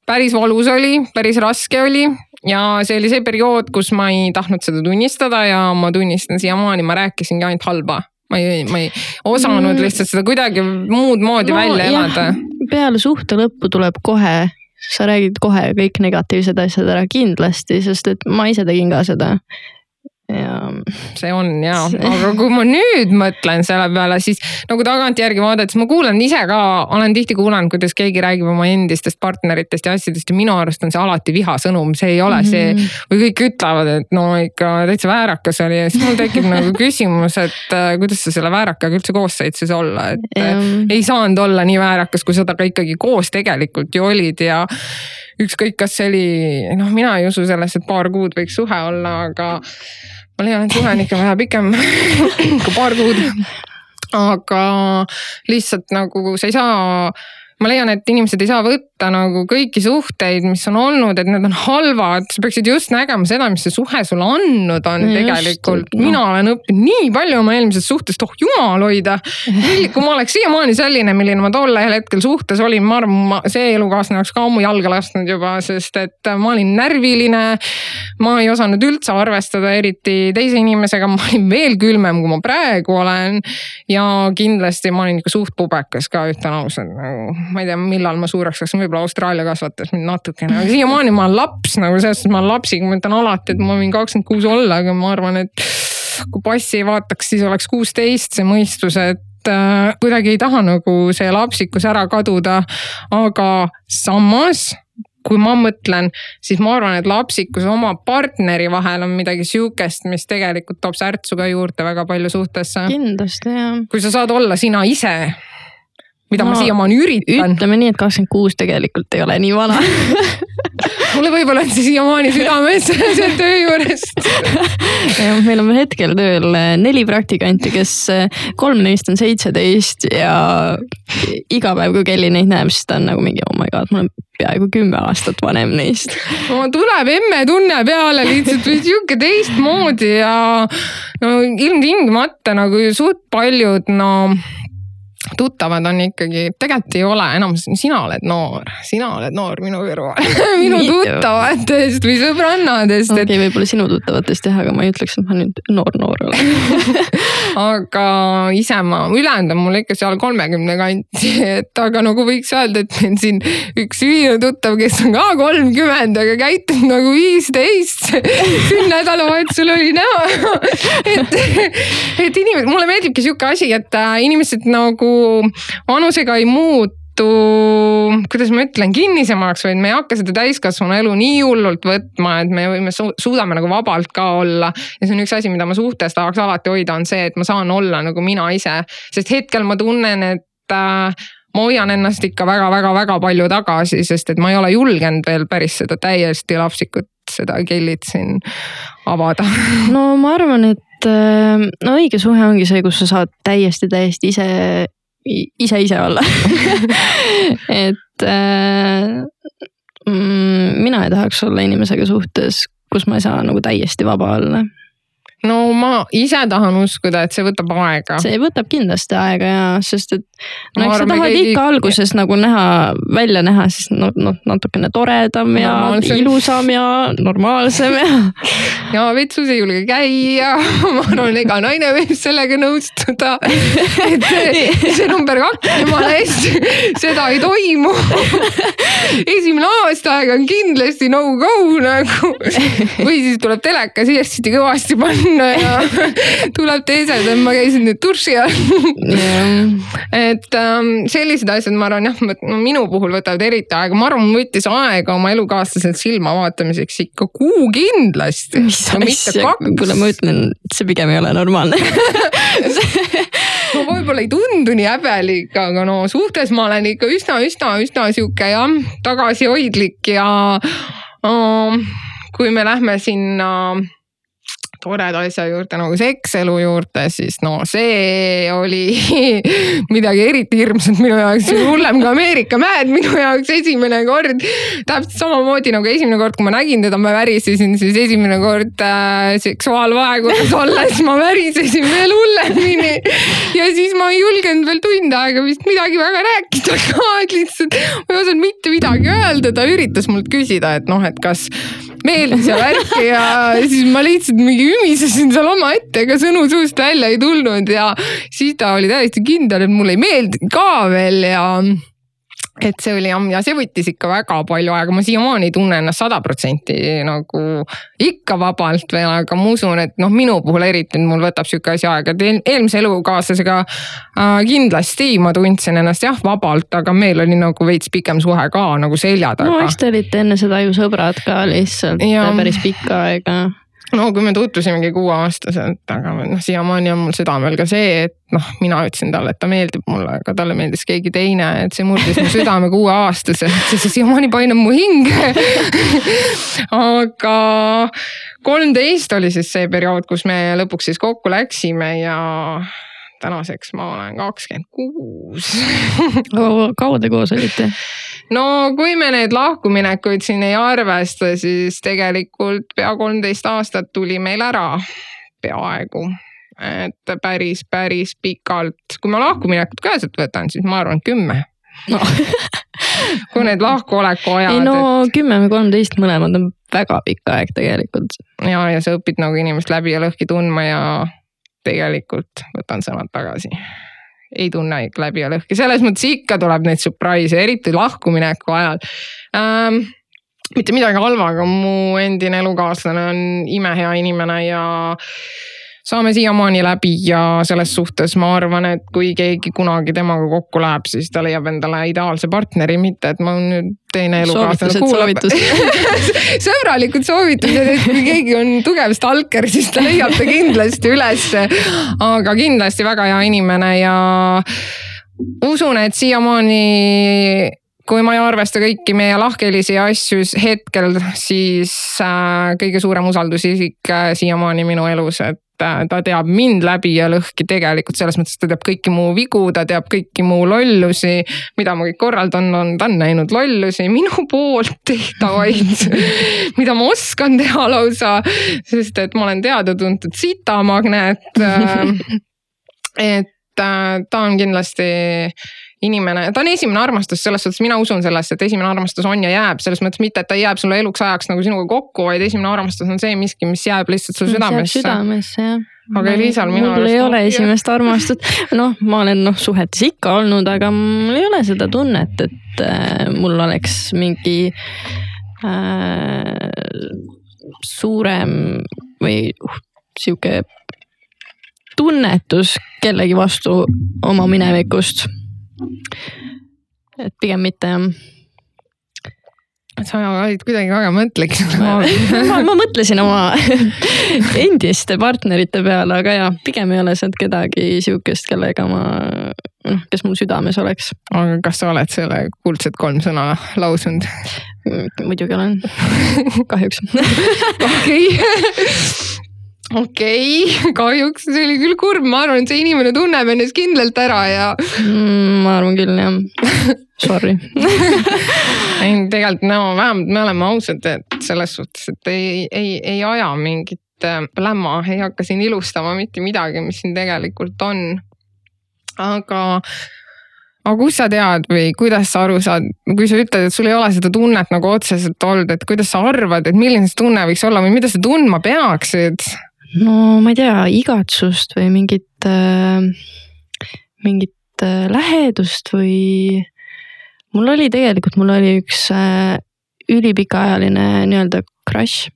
A: Päris valus oli, päris raske oli ja see oli see periood, kus ma ei tahtnud seda tunnistada ja ma tunnistan siiamaani, ma rääkisingi ainult halba ma ei, ma ei osanud mm. lihtsalt seda kuidagi muud moodi no, välja elada.
B: peale suhte lõppu tuleb kohe, sa räägid kohe kõik negatiivsed asjad ära kindlasti, sest et ma ise tegin ka seda ja.
A: see on ja, (laughs) aga kui ma nüüd mõtlen selle peale, siis nagu tagantjärgi vaadates ma kuulan ise ka, olen tihti kuulanud, kuidas keegi räägib oma endistest partneritest ja asjadest ja minu arust on see alati vihasõnum, see ei ole see. Mhm. või kõik ütlevad, et no ikka täitsa väärakas oli ja siis mul tekib nagu (laughs) küsimus, et äh, kuidas sa selle väärakaga üldse koos said siis olla, et äh, ei saanud olla nii väärakas, kui sa temaga ikkagi koos tegelikult ju olid ja ükskõik, kas see oli, noh, mina ei usu sellesse, et paar kuud võiks suhe olla, aga ma leian, et suhe on ikka vähe pikem (laughs) kui paar kuud. aga lihtsalt nagu sa ei saa ma leian, et inimesed ei saa võtta nagu kõiki suhteid, mis on olnud, et need on halvad, sa peaksid just nägema seda, mis see suhe sulle andnud on just, tegelikult no.. mina olen õppinud nii palju oma eelmisest suhtest, oh jumal hoida. kui ma oleks siiamaani selline, milline ma tol hetkel suhtes olin, ma arvan, see elukaaslane oleks ka ammu jalga lasknud juba, sest et ma olin närviline. ma ei osanud üldse arvestada, eriti teise inimesega, ma olin veel külmem, kui ma praegu olen. ja kindlasti ma olin ikka suht pubekas ka, ütlen ausalt nagu ma ei tea, millal ma suureks kasvan, võib-olla Austraalia kasvatas mind natukene, aga siiamaani ma olen laps nagu selles suhtes ma olen lapsiga, ma ütlen alati, et ma võin kakskümmend kuus olla, aga ma arvan, et kui passi ei vaataks, siis oleks kuusteist see mõistus, et äh, kuidagi ei taha nagu see lapsikus ära kaduda. aga samas kui ma mõtlen, siis ma arvan, et lapsikus oma partneri vahel on midagi sihukest, mis tegelikult toob särtsu ka juurde väga palju suhtesse.
B: kindlasti jah.
A: kui sa saad olla sina ise, mida no, ma siiamaani üritan.
B: ütleme nii, et kakskümmend kuus tegelikult ei ole nii vana (laughs)
A: mulle võib-olla on see siiamaani südames (laughs) seal töö juurest (laughs)
B: meil on hetkel tööl eh, neli praktikanti, kes eh, kolm neist on seitseteist ja iga päev, kui Kelly neid näeb, siis ta on nagu mingi oh my god, ma olen peaaegu kümme aastat vanem neist.
A: tuleb emme tunne peale lihtsalt või sihuke teistmoodi ja no ilmtingimata nagu suht paljud no tuttavad on ikkagi, tegelikult ei ole enam, sina oled noor, sina oled noor minu kõrval (laughs) minu tuttavatest või sõbrannadest.
B: okei okay,, võib-olla sinu tuttavatest jah, aga ma ei ütleks, et ma nüüd noor-noor olen (laughs)
A: aga ise ma, ülejäänud on mul ikka seal kolmekümne kanti, et aga nagu võiks öelda, et meil siin üks ühine tuttav, kes on ka kolmkümmend, aga käitub nagu viisteist. (laughs) siin nädalavahetusel oli näha et, et inimesed, mulle meeldibki sihuke asi, et äh, inimesed nagu vanusega ei muutu kuidas ma ütlen, kinnisemaks, vaid me ei hakka seda täiskasvanu elu nii hullult võtma, et me võime su, suudame nagu vabalt ka olla. ja see on üks asi, mida ma suhtes tahaks alati hoida, on see, et ma saan olla nagu mina ise, sest hetkel ma tunnen, et äh, ma hoian ennast ikka väga-väga-väga palju tagasi, sest et ma ei ole julgenud veel päris seda täiesti lapsikut, seda kellit siin avada.
B: no ma arvan, et äh, no õige suhe ongi see, kus sa saad täiesti, täiesti ise ise ise olla. (laughs) Et äh, mm, mina ei tahaks olla inimesega suhtes, kus ma ei saa nagu täiesti vaba olla
A: no ma ise tahan uskuda, et see võtab aega.
B: see võtab kindlasti aega ja, sest et no eks sa tahad keegi... ikka alguses nagu näha, välja näha siis noh no, natukene toredam ja Normaalsem. ilusam ja normaalsem ja. (laughs)
A: ja vetsus ei julge käia, (laughs) ma arvan, ega naine võib sellega nõustuda. (laughs) et see, see number kaks jumala eest, seda ei toimu. esimene aasta aega on kindlasti no go nagu või siis tuleb telekas hästi kõvasti panna sinna ja (laughs) tuleb teised, et ma käisin nüüd duši all. Et ähm, sellised asjad, ma arvan jah, no minu puhul võtavad eriti aega, ma arvan, mul võttis aega oma elukaaslaselt silma vaatamiseks ikka kuu kindlasti.
B: mis asja, kuule ma ütlen, see pigem ei ole normaalne. (laughs)
A: No võib-olla ei tundu nii häbelik, aga no suhtes ma olen ikka üsna, üsna, üsna sihuke jah, tagasihoidlik ja um, kui me lähme sinna uh, toreda asja juurde nagu sekselu juurde, siis no see oli (laughs) midagi eriti hirmsat minu jaoks, hullem kui Ameerika mäed minu jaoks esimene kord. täpselt samamoodi nagu esimene kord, kui ma nägin teda, ma värisesin, siis esimene kord äh, seksuaalvahekorras olles ma värisesin veel hullemini. ja siis ma ei julgenud veel tund aega vist midagi väga rääkida (laughs) ka, et lihtsalt ma ei osanud mitte midagi öelda, ta üritas mult küsida, et noh, et kas meeldis ja värki ja siis ma lihtsalt mingi ümisesin seal omaette, ega sõnu suust välja ei tulnud ja siis ta oli täiesti kindel, et mulle ei meeldinud ka veel ja et see oli jah, ja see võttis ikka väga palju aega, ma siiamaani ei tunne ennast sada protsenti nagu ikka vabalt veel, aga ma usun, et noh, minu puhul eriti mul võtab sihuke asi aega, et eelmise elukaaslasega äh, kindlasti ma tundsin ennast jah vabalt, aga meil oli nagu veits pikem suhe ka nagu selja taga.
B: no eks te olite enne seda ju sõbrad ka lihtsalt ja. päris pikka aega
A: no kui me tutvusimegi kuueaastaselt, aga noh, siiamaani on mul südamel ka see, et noh, mina ütlesin talle, et ta meeldib mulle, aga talle meeldis keegi teine, et see murdis mu südame kuueaastaselt, see siiamaani painab mu hinge aga kolmteist oli siis see periood, kus me lõpuks siis kokku läksime ja tänaseks ma olen kakskümmend kuus.
B: kaua te koos olite?
A: No kui me neid lahkuminekuid siin ei arvesta, siis tegelikult pea kolmteist aastat tuli meil ära, peaaegu et päris, päris pikalt, kui ma lahkuminekut ka sealt võtan, siis ma arvan kümme no. (laughs) kui need lahkuoleku ajad.
B: ei no et... kümme või kolmteist mõlemad on väga pikk aeg tegelikult.
A: ja, ja sa õpid nagu inimest läbi ja lõhki tundma ja tegelikult võtan sõnad tagasi. Ei tunne läbi ja lõhki, selles mõttes ikka tuleb neid surprise'e, eriti lahkumineku ajal. Ähm, mitte midagi halba, aga mu endine elukaaslane on imehea inimene ja saame siiamaani läbi ja selles suhtes ma arvan, et kui keegi kunagi temaga kokku läheb, siis ta leiab endale ideaalse partneri, mitte et ma nüüd teine elukaaslane kuulab. (laughs) sõbralikud soovitused, et kui keegi on tugev stalker, siis ta leiab ta kindlasti ülesse. aga kindlasti väga hea inimene ja usun, et siiamaani kui ma ei arvesta kõiki meie lahkhelisi asju hetkel, siis äh, kõige suurem usaldusisik äh, siiamaani minu elus, et äh, ta teab mind läbi ja lõhki tegelikult selles mõttes, ta teab kõiki mu vigu, ta teab kõiki mu lollusi. mida ma kõik korraldan, on ta on näinud lollusi minu (laughs) poolt tehtavaid (laughs) mida ma oskan teha lausa, sest et ma olen teada-tuntud sitamagnet. (laughs) et ta on kindlasti inimene, ta on esimene armastus, selles suhtes mina usun sellesse, et esimene armastus on ja jääb, selles mõttes mitte, et ta jääb sulle eluks ajaks nagu sinuga kokku, vaid esimene armastus on see miski, mis jääb lihtsalt su südamesse.
B: südamesse jah
A: aga Elisal minu
B: arust. mul ei ole esimest armastust, noh, ma olen noh suhetes ikka olnud, aga mul ei ole seda tunnet, et äh, mul oleks mingi äh, suurem või uh, sihuke tunnetus kellegi vastu oma minevikust et pigem mitte
A: sa olid kuidagi väga mõtlik (laughs)
B: ma, ma mõtlesin oma (laughs) endiste partnerite peale, aga ja pigem ei ole sealt kedagi sihukest, kellega ma, noh, kes mul südames oleks.
A: aga kas sa oled selle kuldsed kolm sõna lausunud?
B: muidugi olen, (laughs) kahjuks.
A: okei okei okay,, (laughs) kahjuks see oli küll kurb, ma arvan, et see inimene tunneb ennast kindlalt ära ja
B: mm,. ma arvan küll jah, sorry (laughs)
A: ei tegelikult no vähemalt me oleme ausad, et selles suhtes, et ei, ei, ei aja mingit äh, pläma, ei hakka siin ilustama mitte midagi, mis siin tegelikult on. aga aga kust sa tead või kuidas sa aru saad, kui sa ütled, et sul ei ole seda tunnet nagu otseselt olnud, et kuidas sa arvad, et milline see tunne võiks olla või mida sa tundma peaksid?
B: No ma ei tea, igatsust või mingit äh,, mingit äh, lähedust või. mul oli tegelikult, mul oli üks äh, ülipikaajaline nii-öelda crush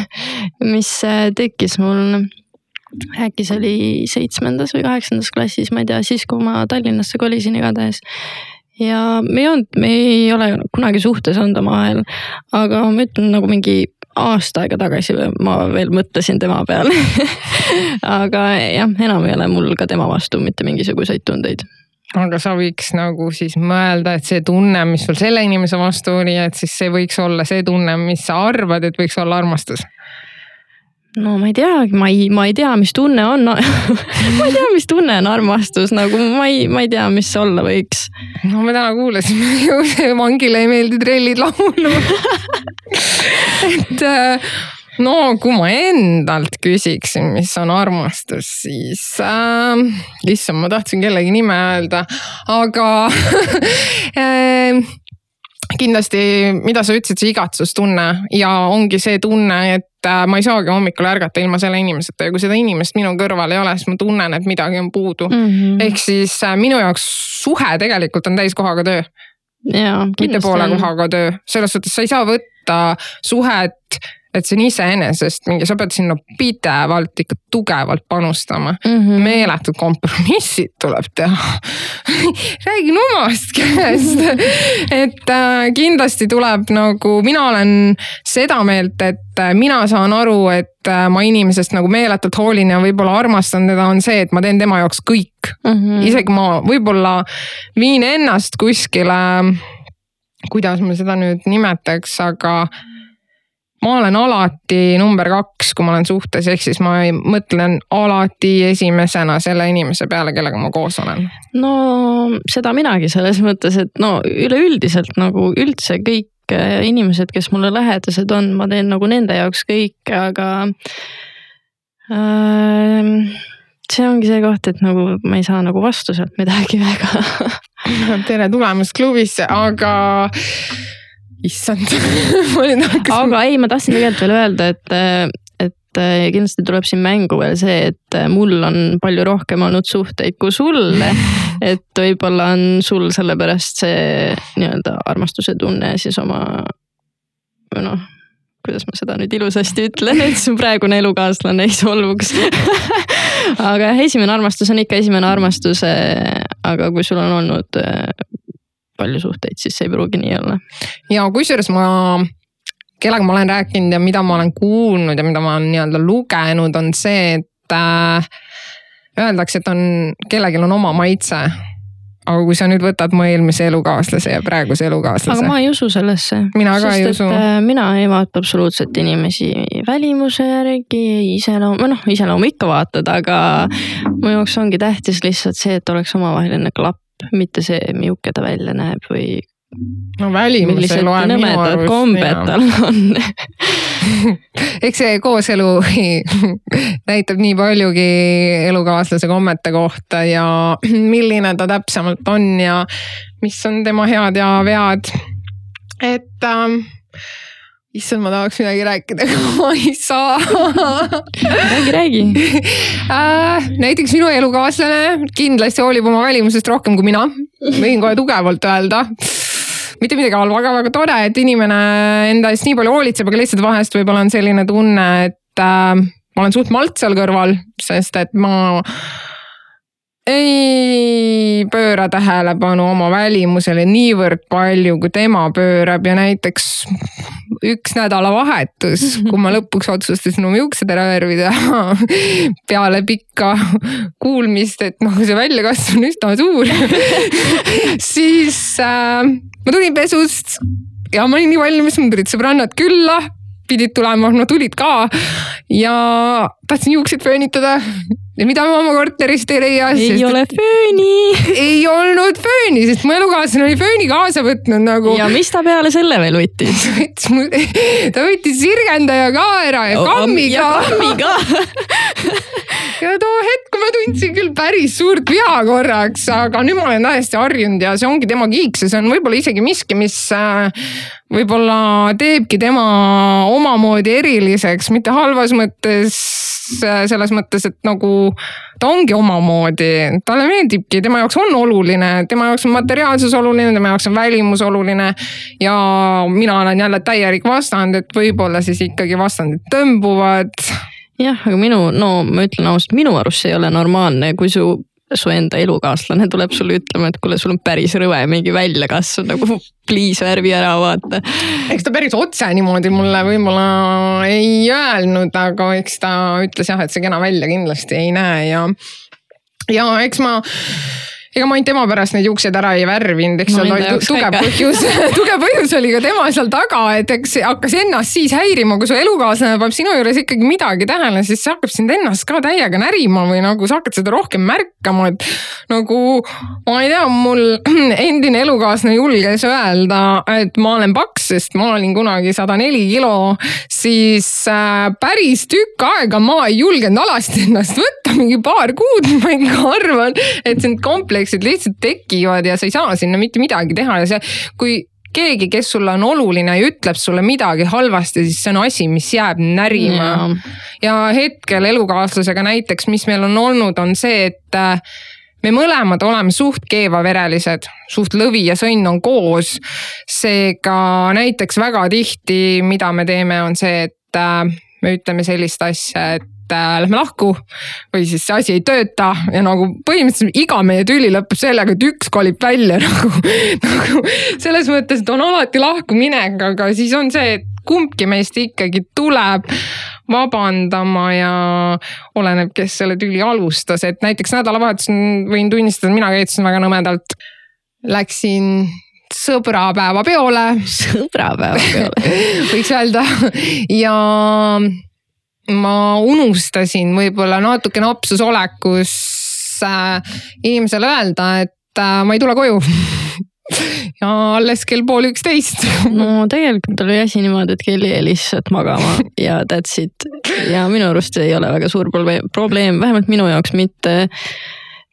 B: (laughs) mis äh, tekkis mul äkki see oli seitsmendas või kaheksandas klassis, ma ei tea, siis kui ma Tallinnasse kolisin igatahes ja me ei olnud, me ei ole kunagi suhtes olnud omavahel, aga ma ütlen nagu mingi aasta aega tagasi ma veel mõtlesin tema peale. (laughs) Aga jah, enam ei ole mul ka tema vastu mitte mingisuguseid tundeid.
A: Aga sa võiks nagu siis mõelda, et see tunne, mis sul selle inimese vastu oli, et siis see võiks olla see tunne, mis sa arvad, et võiks olla armastus
B: no ma ei teagi, ma ei, ma ei tea, mis tunne on (laughs) ma ei tea, mis tunne on armastus, nagu ma ei, ma ei tea, mis see olla võiks.
A: no me täna kuulasime (laughs) ju Vangile ei meeldi trellid laulu (laughs) et äh, no kui ma endalt küsiksin, mis on armastus, siis äh,, issand, ma tahtsin kellegi nime öelda, aga äh, kindlasti, mida sa ütlesid, see igatsustunne ja ongi see tunne, et äh, ma ei saagi hommikul ärgata ilma selle inimeseta ja kui seda inimest minu kõrval ei ole, siis ma tunnen, et midagi on puudu mm. -hmm. ehk siis äh, minu jaoks suhe tegelikult on täiskohaga töö. mitte poole kohaga töö, selles suhtes sa ei saa võtta suhet et see on iseenesest mingi, sa pead sinna pidevalt ikka tugevalt panustama mm. -hmm. meeletud kompromissid tuleb teha (laughs) räägin omast käest (laughs) et äh, kindlasti tuleb nagu, mina olen seda meelt, et äh, mina saan aru, et äh, ma inimesest nagu meeletult hoolin ja võib-olla armastan teda, on see, et ma teen tema jaoks kõik mm. -hmm. isegi ma võib-olla viin ennast kuskile, kuidas ma seda nüüd nimetaks, aga ma olen alati number kaks, kui ma olen suhtes, ehk siis ma mõtlen alati esimesena selle inimese peale, kellega ma koos olen.
B: no seda minagi selles mõttes, et no üleüldiselt nagu üldse kõik äh, inimesed, kes mulle lähedased on, ma teen nagu nende jaoks kõike, aga äh, see ongi see koht, et nagu ma ei saa nagu vastu sealt midagi väga (laughs)
A: tere tulemast klubisse, aga issand (laughs)
B: aga ei, ma tahtsin tegelikult veel öelda, et, et äh, kindlasti tuleb siin mängu veel see, et äh, mul on palju rohkem olnud suhteid kui sul. (laughs) et võib-olla on sul sellepärast see nii-öelda armastuse tunne siis oma noh kuidas ma seda nüüd ilusasti ütlen, et su praegune elukaaslane ei solvuks (laughs) aga jah, esimene armastus on ikka esimene armastus. aga kui sul on olnud palju suhteid, siis see ei pruugi nii olla.
A: ja kusjuures ma kellega ma olen rääkinud ja mida ma olen kuulnud ja mida ma olen nii-öelda lugenud, on see, et äh, öeldakse, et on, kellelgi on oma maitse aga kui sa nüüd võtad mu eelmise elukaaslase ja praeguse elukaaslase.
B: aga ma ei usu sellesse.
A: mina ka Sest, ei usu.
B: Äh, mina ei vaata absoluutselt inimesi välimuse järgi, iseloom, või noh, iseloomu ikka vaatad, aga mu jaoks ongi tähtis lihtsalt see, et oleks omavaheline klapp, mitte see, milline ta välja näeb või
A: no välimus ei loe minu arust.
B: kombed tal on (laughs)
A: eks see kooselu (laughs) näitab nii paljugi elukaaslase kommete kohta ja (clears throat) milline ta täpsemalt on ja mis on tema head ja vead. et ähm, issand, ma tahaks midagi rääkida, (laughs) aga ma ei saa.
B: Räägi, räägi. (laughs)
A: Äh,. näiteks minu elukaaslane kindlasti hoolib oma välimusest rohkem kui mina, võin kohe tugevalt öelda. Mitte midagi halba, aga väga tore, et inimene enda eest nii palju hoolitseb, aga lihtsalt vahest võib-olla on selline tunne, et äh, ma olen suht malt seal kõrval, sest et ma ei pööra tähelepanu oma välimusele niivõrd palju, kui tema pöörab ja näiteks üks nädalavahetus, kui ma lõpuks otsustasin oma juuksed ära värvida (laughs) peale pikka kuulmist, et noh, see väljakasv on üsna suur (laughs) siis äh, ma tulin pesust ja ma olin nii valmis, mul tulid sõbrannad külla, pidid tulema, no tulid ka. Ja tahtsin juukseid föönitada ja mida ma oma korterist ei leia.
B: ei sest, ole fööni.
A: ei olnud fööni, sest mu elukaaslane oli fööni kaasa võtnud nagu.
B: ja mis ta peale selle veel võttis (laughs) (laughs)
A: ta võttis sirgendaja ka ära ja kammi ka.
B: ja kammi ka
A: ja too hetk ma tundsin küll päris suurt viha korraks, aga nüüd ma olen täiesti harjunud ja see ongi tema kiik, see on võib-olla isegi miski, mis äh, võib-olla teebki tema omamoodi eriliseks, mitte halvas mõttes, selles mõttes, et nagu ta ongi omamoodi, talle meeldibki, tema jaoks on oluline, tema jaoks on materiaalsus oluline, tema jaoks on välimus oluline. ja mina olen jälle täielik vastand, et võib-olla siis ikkagi vastandid tõmbuvad
B: jah, aga minu, no ma ütlen ausalt, minu arust see ei ole normaalne, kui su su enda elukaaslane tuleb sulle ütlema, et kuule, sul on päris rõve mingi väljakasv nagu please värvi ära vaata.
A: eks ta päris otse niimoodi mulle võib-olla ei öelnud, aga eks ta ütles jah, et see kena välja kindlasti ei näe ja, ja eks ma ega ma ainult tema pärast neid juukseid ära ei värvinud, eks seal oli tugev põhjus. (laughs) Tugev põhjus oli ka tema seal taga, et eks hakkas ennast siis häirima, kui su elukaaslane paneb sinu juures ikkagi midagi tähele, siis see hakkab sind ennast ka täiega närima või nagu sa hakkad seda rohkem märkama, et nagu ma ei tea, mul (clears throat) endine elukaaslane julges öelda, et ma olen paks, sest ma olin kunagi sada neli kilo, siis äh, päris tükk aega ma ei julgenud alasti ennast võtta, mingi paar kuud, (laughs) ma ikka arvan, et kompleks kompleksid lihtsalt tekivad ja sa ei saa sinna mitte midagi teha ja see, kui keegi, kes sulle on oluline ja ütleb sulle midagi halvasti, siis see on asi, mis jääb närima. ja hetkel elukaaslasega näiteks, mis meil on olnud, on see, et äh, me mõlemad oleme suht keevaverelised, suht lõvi ja sõnn on koos. seega näiteks väga tihti, mida me teeme, on see, et äh, me ütleme sellist asja, et et äh, lähme lahku. või siis see asi ei tööta ja nagu põhimõtteliselt iga meie tüli lõpeb sellega, et üks kolib välja (laughs) nagu, nagu selles mõttes, et on alati lahkuminek, aga siis on see, et kumbki meist ikkagi tuleb vabandama ja oleneb, kes selle tüli alustas, et näiteks nädalavahetusel võin tunnistada, mina käitusin väga nõmedalt. Läksin sõbrapäeva peole.
B: sõbrapäeva peole (laughs)
A: võiks öelda ja ma unustasin võib-olla natuke napsus olekus äh, inimesele öelda, et äh, ma ei tule koju (laughs) ja alles kell pool üksteist. (laughs)
B: no tegelikult oli asi niimoodi, et kell jäi lihtsalt magama ja that's it. ja minu arust see ei ole väga suur probleem, vähemalt minu jaoks mitte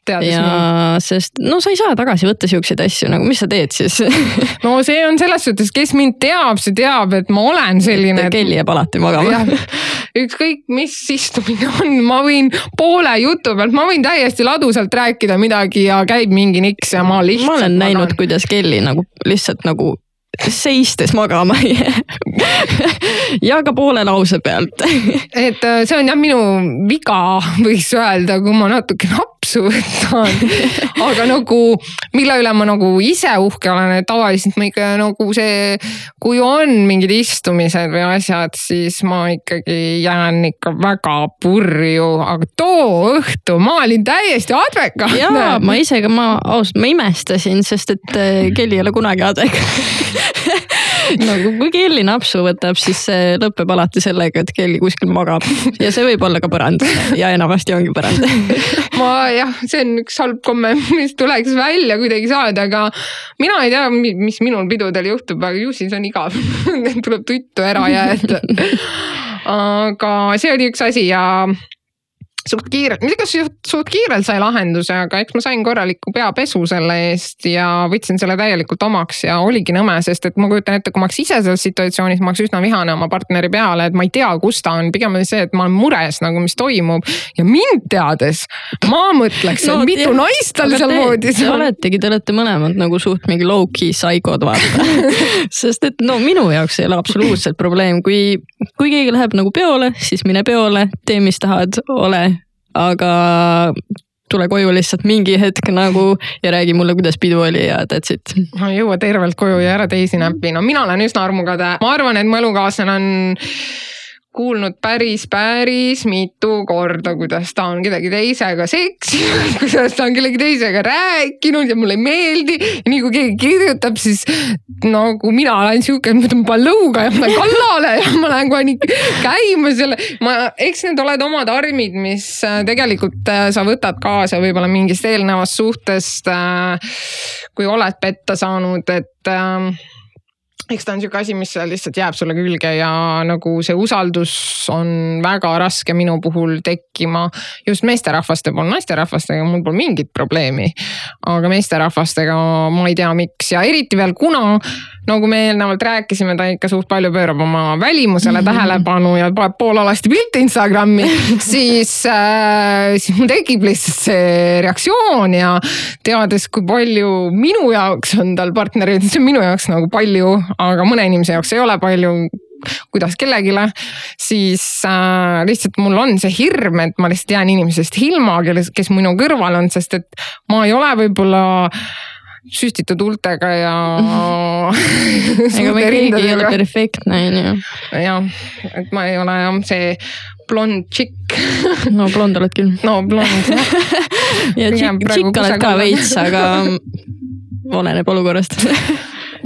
A: teades
B: ja
A: mind.
B: sest no sa ei saa tagasi võtta siukseid asju, nagu mis sa teed siis (laughs)
A: no see on selles suhtes, kes mind teab, see teab, et ma olen selline.
B: Kelly jääb alati magama.
A: ükskõik, mis istumine on, ma võin poole jutu pealt, ma võin täiesti ladusalt rääkida midagi ja käib mingi niks ja ma lihtsalt.
B: ma olen näinud, kuidas Kelly nagu lihtsalt nagu seistes magama ei (laughs) jää ja ka poole lause pealt
A: et äh, see on jah minu viga, võiks öelda, kui ma natuke napsu võtan. aga nagu, mille üle ma nagu ise uhke olen, et tavaliselt ma ikka nagu see, kui on mingid istumised või asjad, siis ma ikkagi jään ikka väga purju, aga too õhtu ma olin täiesti adekvaatne.
B: jaa, ma ise ka, ma ausalt, ma imestasin, sest et äh, Kelly ei ole kunagi adekvaatne (laughs) nagu kui Kelly napsu võtab, siis see lõpeb alati sellega, et Kelly kuskil magab. Ja see võib olla ka põrand. Ja enamasti ongi põrand. (laughs)
A: Ma jah, see on üks halb komme, mis tuleks välja kuidagi saada, aga mina ei tea, mis minul pidudel juhtub, aga ju siis on igav. (laughs) Tuleb tuttu ära jääda. (laughs) aga see oli üks asi ja suht kiirelt, mitte kas suht kiirelt sai lahenduse, aga eks ma sain korraliku peapesu selle eest ja võtsin selle täielikult omaks ja oligi nõme, sest et ma kujutan ette, kui ma oleks ise selles situatsioonis, ma oleks üsna vihane oma partneri peale, et ma ei tea, kus ta on, pigem oli see, et ma olen mures nagu, mis toimub. ja mind teades ma mõtleks no,, et mitu jah, naist tal seal voodis
B: on. Te oletegi, te olete mõlemad nagu suht mingi low-key psychod vaata. (laughs) Sest et no minu jaoks ei ole absoluutselt probleem, kui, kui keegi läheb nagu peole, siis mine peole, tee, mis tahad, ole aga tule koju lihtsalt mingi hetk nagu ja räägi mulle, kuidas pidu oli ja that's it.
A: ei jõua tervelt koju ja ära teisi näppi, no mina olen üsna armukade, ma arvan, et mu elukaaslane on kuulnud päris, päris mitu korda, kuidas ta on kellegi teisega seksinud, (laughs) kuidas ta on kellegi teisega rääkinud ja mulle ei meeldi. ja nii kui keegi kirjutab, siis nagu mina olen sihuke, ma võtan palõuga ja ma lähen kallale ja ma lähen kohe nii käima selle. ma, eks need oled omad armid, mis äh, tegelikult äh, sa võtad kaasa võib-olla mingist eelnevast suhtest. Äh, kui oled petta saanud, et eks ta on sihuke asi, mis lihtsalt jääb sulle külge ja nagu see usaldus on väga raske minu puhul tekkima. just meesterahvaste puhul, naisterahvastega mul pole mingit probleemi. aga meesterahvastega ma ei tea, miks ja eriti veel, kuna nagu me eelnevalt rääkisime, ta ikka suht palju pöörab oma välimusele mm -hmm. tähelepanu ja paneb poolalasti pilte Instagrami (laughs) siis äh,, siis mul tekib lihtsalt see reaktsioon ja teades, kui palju minu jaoks on tal partnereid, see on minu jaoks nagu palju aga mõne inimese jaoks ei ole palju kuidas kellelegi, siis äh, lihtsalt mul on see hirm, et ma lihtsalt jään inimesest ilma, kelles, kes minu kõrval on, sest et ma ei ole võib-olla süstitud huultega ja (laughs)
B: ega me keegi ei ole perfektne, on ju.
A: jah, et ma ei ole jah see blond tšikk.
B: No blond oled küll.
A: no blond (laughs)
B: ja tšikk, tšikk oled ka veits, aga (laughs) oleneb olukorrast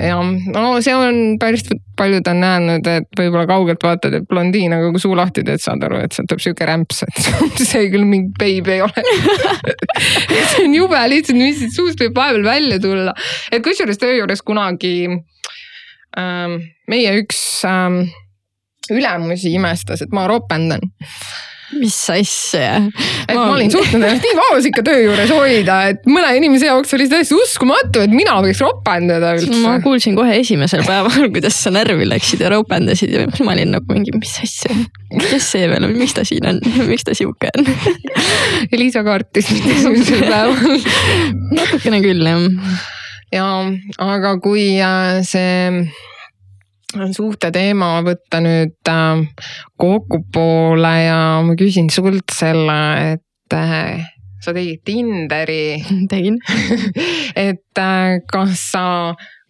A: ja no see on päris paljud on näinud, et võib-olla kaugelt vaatad, et blondiin, aga kui suu lahti teed, saad aru, et sealt tuleb sihuke rämps, et (laughs) see küll mingi beebi ei ole. (laughs) See on jube lihtsalt, mis siit suust võib vahepeal välja tulla. et kusjuures töö juures kunagi ähm, meie üks ähm, ülemusi imestas, et ma ropendan
B: mis asja.
A: et ma, ma olin suutnud ennast nii vaos ikka töö juures hoida, et mõne inimese jaoks oli see täiesti uskumatu, et mina võiks ropendada üldse.
B: ma kuulsin kohe esimesel päeval, (laughs) kuidas sa närvi läksid ja ropendasid ja ma olin nagu mingi, mis asja, kes see veel on, miks ta siin on, miks ta sihuke on (laughs)
A: Liisa kartis mind esimesel päeval (laughs)
B: natukene küll jah.
A: ja aga kui äh, see suhte teema võtta nüüd äh, kokku poole ja ma küsin sult selle, et äh, sa tegid Tinderi. (laughs)
B: tegin (laughs)
A: et äh, kas sa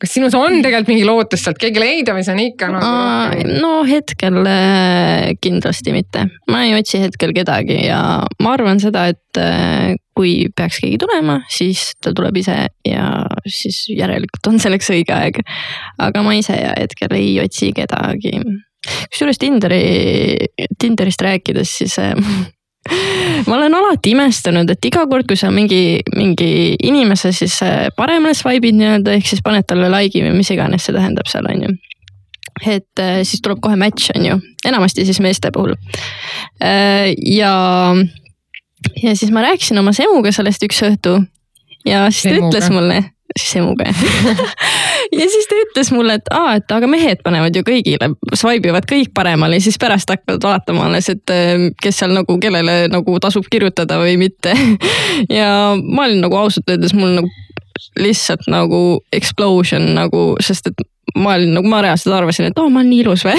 A: kas sinus on tegelikult mingi lootus sealt keegi leida või see on ikka
B: nagu? no hetkel äh, kindlasti mitte, ma ei otsi hetkel kedagi ja ma arvan seda, et äh, kui peaks keegi tulema, siis ta tuleb ise ja siis järelikult on selleks õige aeg. aga ma ise hetkel ei otsi kedagi. kusjuures Tinderi, Tinderist rääkides, siis äh, (laughs) ma olen alati imestanud, et iga kord, kui sa mingi, mingi inimese siis äh, paremale swipe'id nii-öelda, ehk siis paned talle like'i või mis iganes see tähendab seal, on ju et äh, siis tuleb kohe match, on ju, enamasti siis meeste puhul. Ja (laughs) ja siis ma rääkisin oma semuga sellest üks õhtu ja siis ta
A: Semuga.
B: ütles mulle, semuga jah (laughs) ja siis ta ütles mulle, et aa, et aga mehed panevad ju kõigile, swipe ivad kõik paremale ja siis pärast hakkavad vaatama alles, et eh, kes seal nagu, kellele nagu tasub kirjutada või mitte. (laughs) ja ma olin nagu ausalt öeldes mul nagu lihtsalt nagu explosion nagu, sest et ma olin nagu, ma reaalselt arvasin, et oo, ma olen nii ilus või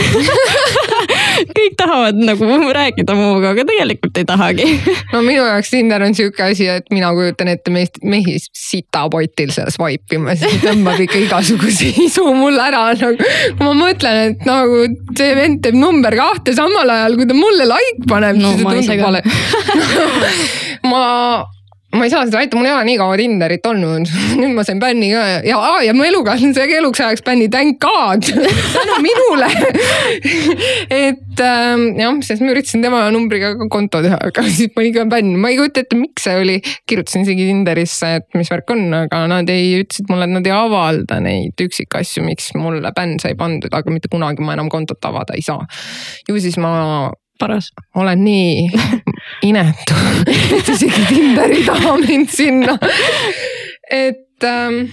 B: kõik tahavad nagu rääkida minuga, aga tegelikult ei tahagi.
A: no minu jaoks Tinder on sihuke asi, et mina kujutan ette meest, mehi sitapotil seal swipe ima, siis tõmbab ikka igasuguse (laughs) isu mulle ära nagu. kui ma mõtlen, et nagu see vend teeb number kahte samal ajal, kui ta mulle like paneb
B: No
A: siis see tundub vale (laughs) ma ma ei saa seda väita, mul ei ole nii kaua Tinderit olnud, (laughs) nüüd ma sain bänni ka ja, ja mu elukaaslane sai eluks ajaks bänni, thank god, (laughs) tänu minule (laughs) et ähm, jah, sest ma üritasin tema numbriga ka konto teha, aga siis pani ka bänn, ma ei kujuta ette, miks see oli. kirjutasin isegi Tinderisse, et mis värk on, aga nad ei, ütlesid mulle, et nad ei avalda neid üksikasju, miks mulle bänn sai pandud, aga mitte kunagi ma enam kontot avada ei saa. ju siis ma
B: paras.
A: olen nii inetu, (laughs) et isegi Tinder ei taha mind sinna. et ähm,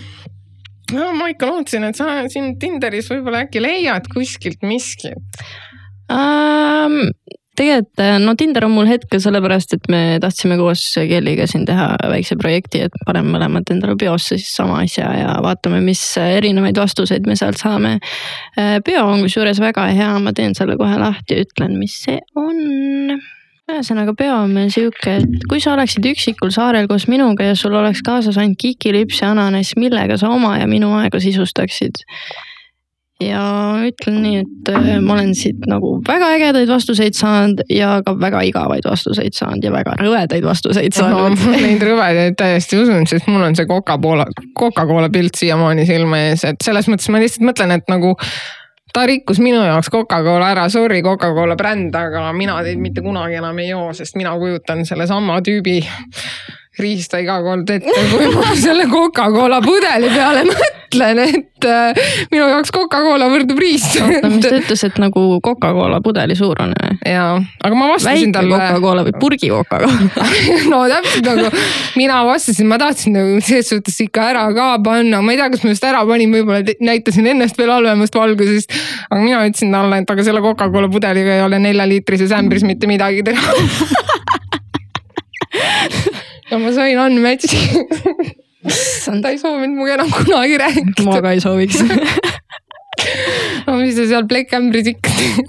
A: no ma ikka lootsin, et sa siin Tinderis võib-olla äkki leiad kuskilt miskit.
B: Um, tegelikult no Tinder on mul hetkel sellepärast, et me tahtsime koos Kelliga siin teha väikse projekti, et paneme mõlemad endale peosse siis sama asja ja vaatame, mis erinevaid vastuseid me sealt saame. peo on kusjuures väga hea, ma teen selle kohe lahti ütlen, mis see on ühesõnaga, peo on sihuke, et kui sa oleksid üksikul saarel koos minuga ja sul oleks kaasas ainult kikilips ja ananass, millega sa oma ja minu aega sisustaksid? ja ütlen nii, et äh, ma olen siit nagu väga ägedaid vastuseid saanud ja ka väga igavaid vastuseid saanud ja väga rõvedaid vastuseid
A: no
B: saanud
A: ma neid rõvedaid täiesti usun, sest mul on see Coca-Cola, Coca-Cola pilt siiamaani silme ees, et selles mõttes ma lihtsalt mõtlen, et nagu ta rikkus minu jaoks Coca-Cola ära, sorry Coca-Cola bränd, aga mina teid mitte kunagi enam ei joo, sest mina kujutan sellesama tüübi riista iga kord ette, kui ma selle Coca-Cola pudeli peale mõtlen, et äh, minu jaoks Coca-Cola võrdub riist.
B: oota, mis ta ütles, et nagu Coca-Cola pudeli suurune või?
A: jaa, aga ma vastasin
B: väike
A: talle.
B: Coca-Cola või purgi Coca-Cola (laughs)
A: no täpselt nagu mina vastasin, ma tahtsin nagu selles suhtes ikka ära ka panna, ma ei tea, kas ma just ära panin, võib-olla näitasin ennast veel halvemast valgusest. aga mina ütlesin talle, et aga selle Coca-Cola pudeliga ei ole neljaliitrises ämbris mitte midagi teha (laughs) ja ma sain
B: issand,
A: ta ei soovinud minuga enam kunagi
B: ma
A: rääkida.
B: ka ei sooviks
A: no mis sa seal plekkämbris ikka teed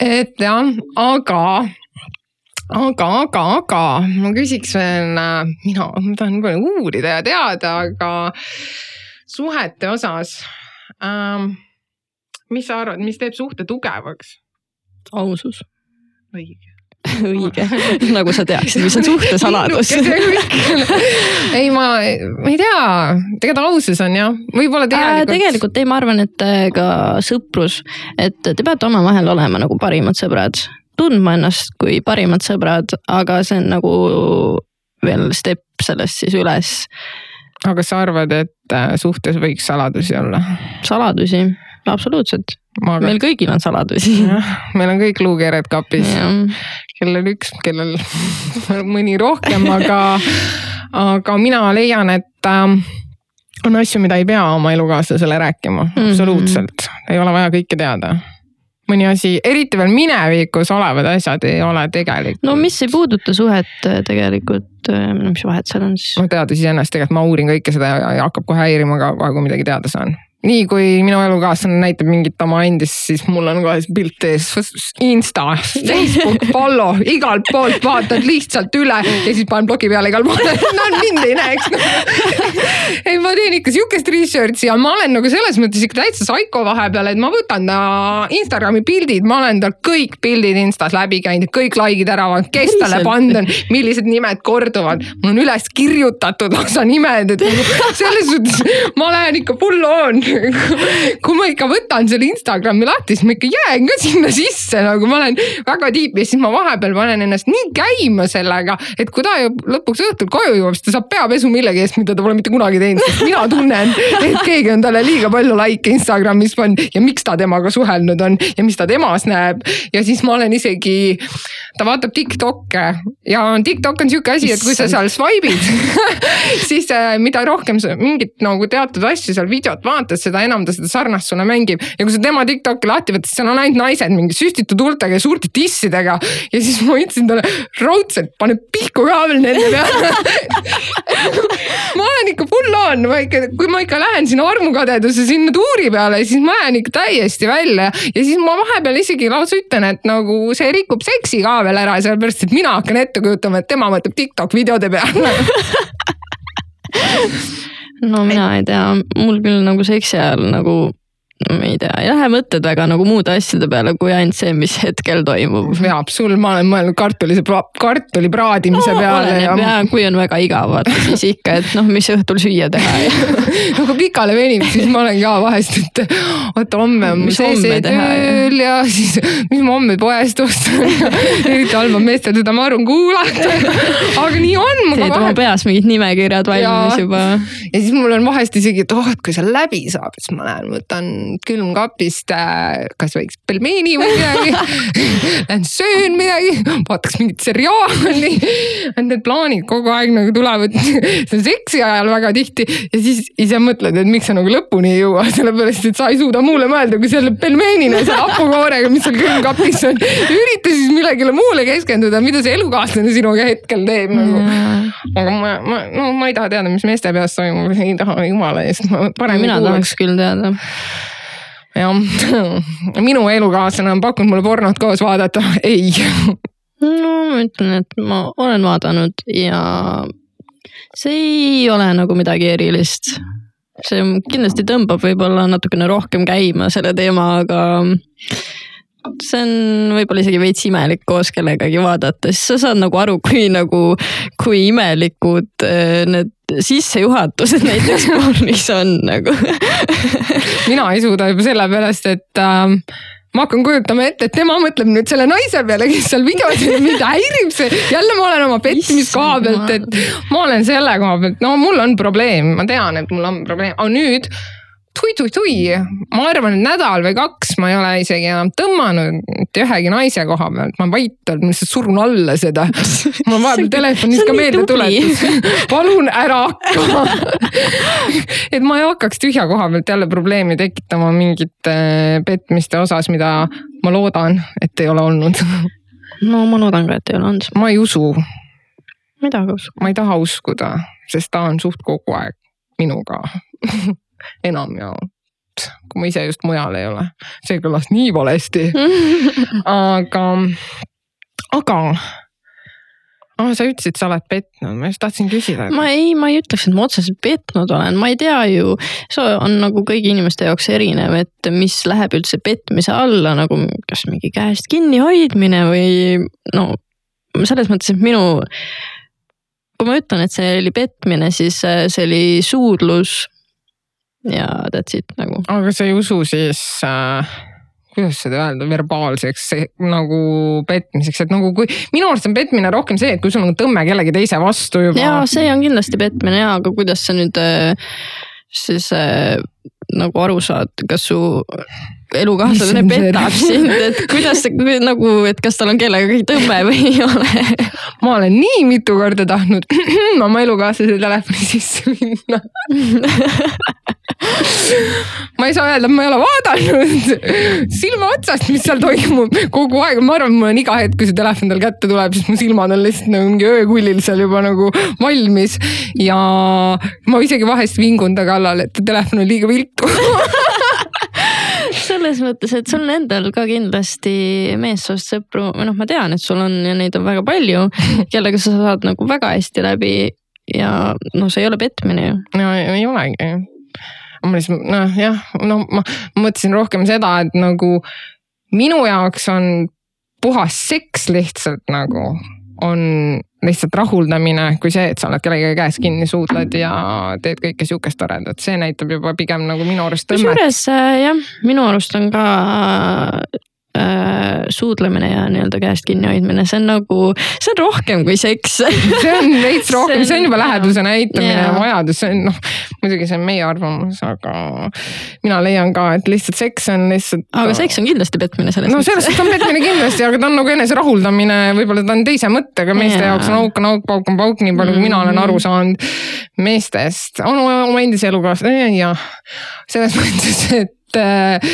A: et jah, aga, aga, aga, aga ma küsiks veel, mina, ma tahan nii palju uurida ja teada, aga suhete osas ähm,. mis sa arvad, mis teeb suhte tugevaks?
B: ausus,
A: õige. (laughs)
B: õige, (laughs) nagu sa teaksid, mis on suhtesaladus (laughs)
A: ei, ma, ma ei tea, tegelikult ausus on jah, võib-olla
B: Äh,
A: tegelikult.
B: tegelikult ei, ma arvan, et äh, ka sõprus, et te peate omavahel olema nagu parimad sõbrad, tundma ennast kui parimad sõbrad, aga see on nagu veel step sellest siis üles.
A: aga sa arvad, et äh, suhtes võiks saladusi olla?
B: saladusi, absoluutselt,
A: ma ka.
B: meil kõigil on saladusi.
A: meil on kõik luukered kapis, kellel üks, kellel (laughs) mõni rohkem, aga, aga mina leian, et ähm, on asju, mida ei pea oma elukaaslasele rääkima mm. -hmm. absoluutselt, ei ole vaja kõike teada. mõni asi, eriti veel minevikus olevad asjad ei ole tegelikult.
B: no mis ei puuduta suhet äh, tegelikult, no mis vahet seal on siis?
A: no teades iseennast tegelikult ma uurin kõike seda ja, ja hakkab kohe häirima ka kohe, kui midagi teada saan. Nii kui minu elukaaslane näitab mingit oma endist, siis mul on kohe pilt ees, Insta, Facebook, follow, igalt poolt vaatad lihtsalt üle ja siis panen bloki peale igal pool, no mind ei näeks no. ei, ma teen ikka sihukest research'i ja ma olen nagu selles mõttes ikka täitsa psycho vahepeal, et ma võtan ta Instagrami pildid, ma olen tal kõik pildid Instas läbi käinud, kõik like'id ära vaadanud, kes talle pannud on, millised nimed korduvad. mul on üles kirjutatud lausa nimed, et nagu selles suhtes ma lähen ikka full on. (laughs) kui ma ikka võtan selle Instagrami lahti, siis ma ikka jään ka sinna sisse, nagu ma olen väga tiip ja siis ma vahepeal panen ennast nii käima sellega, et kui ta jõuab lõpuks õhtul koju jõuab, siis ta saab peapesu millegi eest, mida ta pole mitte kunagi teinud, sest mina tunnen, et keegi on talle liiga palju likee Instagramis pannud ja miks ta temaga suhelnud on ja mis ta temas näeb. ja siis ma olen isegi, ta vaatab Tiktok'e ja Tiktok on sihuke asi, et kui sa seal swipe'id (laughs) siis äh, mida rohkem sa mingit nagu teatud asju seal videot vaatad, seda enam ta seda sarnast sulle mängib. ja kui sa tema Tiktok'i lahti võtad, seal on ainult naised mingi süstitud huultega ja suurte tissidega. ja siis ma ütlesin talle raudselt, pane pihku ka veel nende peale (laughs) ma olen ikka full on, ma ikka, kui ma ikka lähen sinna armukadeduse sinna tuuri peale, siis ma jään ikka täiesti välja. ja siis ma vahepeal isegi lausa ütlen, et nagu see rikub seksi ka veel ära, sellepärast et mina hakkan ette kujutama, et tema mõtleb Tiktok videode peale (laughs)
B: no mina ei. tea, mul küll nagu seksi ajal nagu ma ei tea, ei lähe mõtted väga nagu muude asjade peale, kui ainult see, mis hetkel toimub.
A: veab sul, ma olen mõelnud kartulise, kartuli praadimise no, peale.
B: ja ja kui on väga igav, vaata siis ikka, et noh, mis õhtul süüa teha (laughs)
A: no kui pikale venib, siis ma olen ka vahest, et oota homme on mul see tööl ja siis, mis ma homme poest ostan eriti halb on meestel seda, ma arvan, kuulata. (laughs) aga nii on.
B: teed oma peas mingid nimekirjad valmis juba.
A: ja siis mul on vahest isegi, et oh, et kui see läbi saab, siis ma lähen võtan külmkapist äh, kas võiks pelmeeni või midagi Lähen söön midagi, vaataks mingit seriaali. Need plaanid kogu aeg nagu tulevad seksi ajal väga tihti ja siis ise mõtled, et miks sa nagu lõpuni ei jõua, sellepärast et sa ei suuda muule mõelda, kui selle pelmeenina, selle hapukoorega, mis seal külmkapis on. ürita siis millegile muule keskenduda, mida see elukaaslane sinuga hetkel teeb nagu. aga ma, ma, no ma ei taha teada, mis meeste peas toimub, ei taha jumala eest.
B: mina tahaks küll teada
A: jah, (laughs) minu elukaaslane on pakkunud mulle pornot koos vaadata, (laughs) ei.
B: no ma ütlen, et ma olen vaadanud ja see ei ole nagu midagi erilist. see kindlasti tõmbab võib-olla natukene rohkem käima selle teema, aga see on võib-olla isegi veits imelik koos kellegagi vaadata, siis sa saad nagu aru, kui nagu, kui imelikud äh, need sissejuhatused (laughs) näiteks pornis on nagu (laughs)
A: mina ei suuda juba sellepärast, et äh, ma hakkan kujutama ette, et tema mõtleb nüüd selle naise peale, kes seal videos on, mind häirib see. jälle ma olen oma pettimiskoha pealt, et ma olen selle koha pealt, no mul on probleem, ma tean, et mul on probleem, aga nüüd tui-tui-tui, ma arvan, et nädal või kaks ma ei ole isegi enam tõmmanud mitte ühegi naise koha pealt, ma vait olen, ma lihtsalt surun alla seda. (laughs) on vahepeal telefonis ka meeldetuletus, (laughs) palun ära hakka (laughs) et ma ei hakkaks tühja koha pealt jälle probleemi tekitama mingite petmiste osas, mida ma loodan, et ei ole olnud
B: no ma loodan ka, et ei ole olnud.
A: ma ei usu.
B: mida aga usud?
A: ma ei taha uskuda, sest ta on suht kogu aeg minuga enamjaolt kui ma ise just mujal ei ole. see kõlas nii valesti (laughs) aga, aga oh,. sa ütlesid, sa oled petnud, ma just tahtsin küsida.
B: ma ei, ma ei ütleks, et ma otseselt petnud olen, ma ei tea ju. see on nagu kõigi inimeste jaoks erinev, et mis läheb üldse petmise alla nagu kas mingi käest kinnihoidmine või no selles mõttes, et minu. kui ma ütlen, et see oli petmine, siis see oli suudlus ja that's it nagu.
A: aga sa ei usu siis äh, kuidas seda öelda, verbaalseks nagu petmiseks, et nagu kui minu arust on petmine rohkem see, et kui sul on tõmme kellegi teise vastu juba.
B: ja see on kindlasti petmine ja, aga kuidas sa nüüd äh, siis äh, nagu aru saad, kas su elukaaslane petab sind, et kuidas nagu, et kas tal on kellegagi tõmme või ei ole?
A: ma olen nii mitu korda tahtnud (clears throat) oma elukaaslase telefoni sisse minna ma ei saa öelda, et ma ei ole vaadanud silma otsast, mis seal toimub kogu aeg, ma arvan, mul on iga hetk, kui see telefon tal kätte tuleb, siis mu silmad on lihtsalt nagu mingi öökullil seal juba nagu valmis. ja ma isegi vahest vingun ta kallal, et telefon on liiga viltu (laughs)
B: selles mõttes, et sul on endal ka kindlasti meessoost sõpru või noh, ma tean, et sul on ja neid on väga palju, (laughs) kellega sa saad nagu väga hästi läbi ja noh, see ei ole petmine ju.
A: no ei olegi ma lihtsalt noh, jah, no ma mõtlesin rohkem seda, et nagu minu jaoks on puhas seks lihtsalt nagu on lihtsalt rahuldamine, kui see, et sa oled kellegagi käes kinni, suudled ja teed kõike sihukest toredat, see näitab juba pigem nagu minu arust.
B: kusjuures äh, jah, minu arust on ka äh, suudlemine ja nii-öelda käest kinnihoidmine, see on nagu, see on rohkem kui seks
A: see on veits (laughs) rohkem, see on juba läheduse näitamine ja
B: Jaa.
A: vajadus, see on noh, muidugi see on meie arvamus, aga mina leian ka, et lihtsalt seks on lihtsalt.
B: aga seks on kindlasti petmine selles
A: no selles suhtes on petmine kindlasti, aga ta on nagu enese rahuldamine, võib-olla ta on teise mõttega, meeste
B: Jaa.
A: jaoks on auk on auk, pauk on pauk, nii palju kui mina olen aru saanud meestest, on oma endise elukaaslase ja selles mõttes, et äh,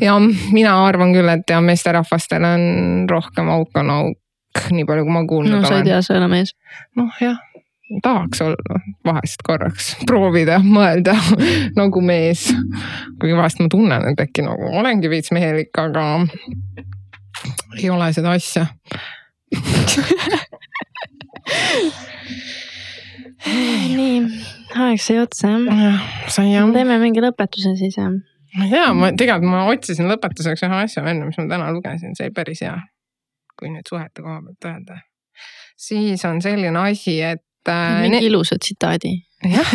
A: ja mina arvan küll, et ja meesterahvastel on rohkem auk on auk, nii palju kui ma
B: no
A: kuulnud
B: sa ei
A: olen.
B: tea, sa ei ole mees.
A: noh, jah, tahaks olla vahest korraks proovida, mõelda (laughs) nagu mees. kuigi vahest ma tunnen, et äkki nagu olengi veits mehelik, aga ei ole seda asja. (laughs)
B: nii, aeg sai otsa jah.
A: sai jah.
B: teeme mingi lõpetuse siis jah.
A: Ma ei tea, ma tegelikult ma otsisin lõpetuseks ühe asja välja, mis ma täna lugesin, see oli päris hea. kui nüüd suhete koha pealt öelda. siis on selline asi, et äh,
B: mingi ilusa tsitaadi.
A: jah,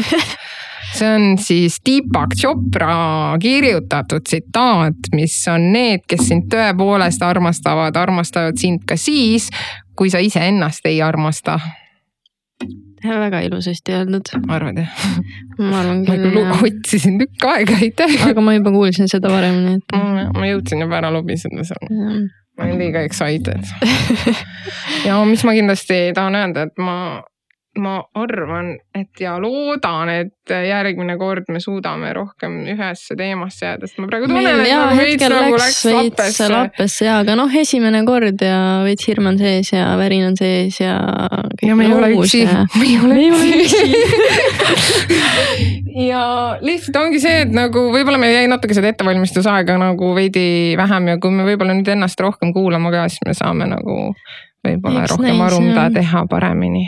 A: see on siis Deepak Chopra kirjutatud tsitaat, mis on need, kes sind tõepoolest armastavad, armastavad sind ka siis, kui sa iseennast ei armasta. (laughs)
B: väga ilusasti öeldud,
A: arvad jah?
B: ma arvan
A: ma
B: küll jah.
A: otsisin tükk aega, aitäh.
B: aga ma juba kuulsin seda varem, nii et.
A: ma jõudsin juba ära lobiseda seal. ma olin liiga excited. ja mis ma kindlasti tahan öelda, et ma, ma arvan, et ja loodan, et järgmine kord me suudame rohkem ühesse teemasse jääda, sest ma praegu tunnen, et nagu veits nagu
B: läks
A: lappesse.
B: lappesse ja, aga noh, esimene kord ja veits hirm on sees ja värin on sees ja.
A: Ja me ei ole üksi, me ei ole üksi. ja lihtsalt ongi see, et nagu võib-olla meil jäi natuke seda ettevalmistusaega nagu veidi vähem ja kui me võib-olla nüüd ennast rohkem kuulame ka, siis me saame nagu võib-olla rohkem
B: näis,
A: aru, mida teha paremini.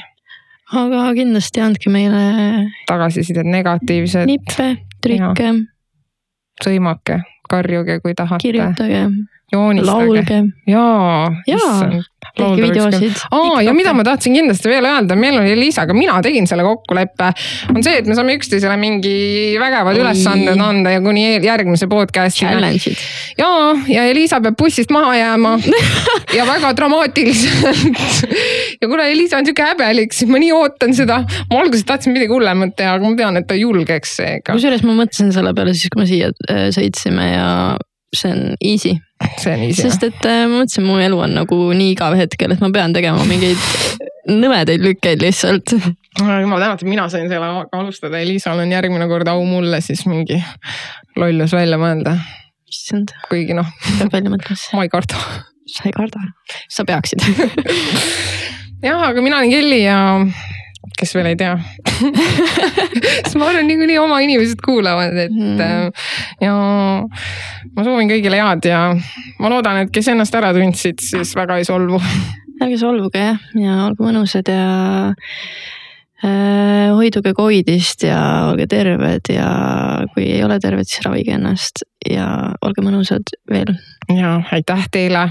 B: aga kindlasti andke meile
A: tagasisidet negatiivset,
B: nippe, trikke,
A: sõimake, karjuge, kui tahate,
B: kirjutage,
A: joonistage. jaa,
B: Jaa,
A: issand.
B: Tehke videosid.
A: aa ja mida ma tahtsin kindlasti veel öelda, meil oli Liisaga, mina tegin selle kokkuleppe, on see, et me saame üksteisele mingi vägevad ülesanded anda ja kuni järgmise podcast'ini.
B: challenge'id.
A: ja, ja Elisa peab bussist maha jääma (laughs) ja väga dramaatiliselt. ja kuna Elisa on sihuke häbelik, siis ma nii ootan seda. ma alguses tahtsin midagi hullemat teha, aga ma tean, et ta julgeks seega.
B: kusjuures ma mõtlesin selle peale siis, kui me siia äh, sõitsime ja see on easy,
A: see on easy.
B: sest et äh, ma mõtlesin, mu elu on nagu nii igav hetkel, et ma pean tegema mingeid nõmedaid lükkeid lihtsalt.
A: jumal tänatud, mina sain selle alustada, Elisal on järgmine kord au mulle siis mingi lollus välja mõelda.
B: issand,
A: kuigi noh,
B: peab välja mõtlema,
A: ma ei karda.
B: sa ei karda, sa peaksid (laughs)
A: jah, aga mina olen Kelly ja kes veel ei tea (laughs) siis ma arvan, niikuinii oma inimesed kuulavad, et mm. ja ma soovin kõigile head ja ma loodan, et kes ennast ära tundsid, siis väga ei solvu. (laughs)
B: ärge solvuge jah, ja olge mõnusad ja äh, hoiduge Covidist ja olge terved ja kui ei ole terved, siis ravige ennast ja olge mõnusad veel.
A: ja aitäh teile.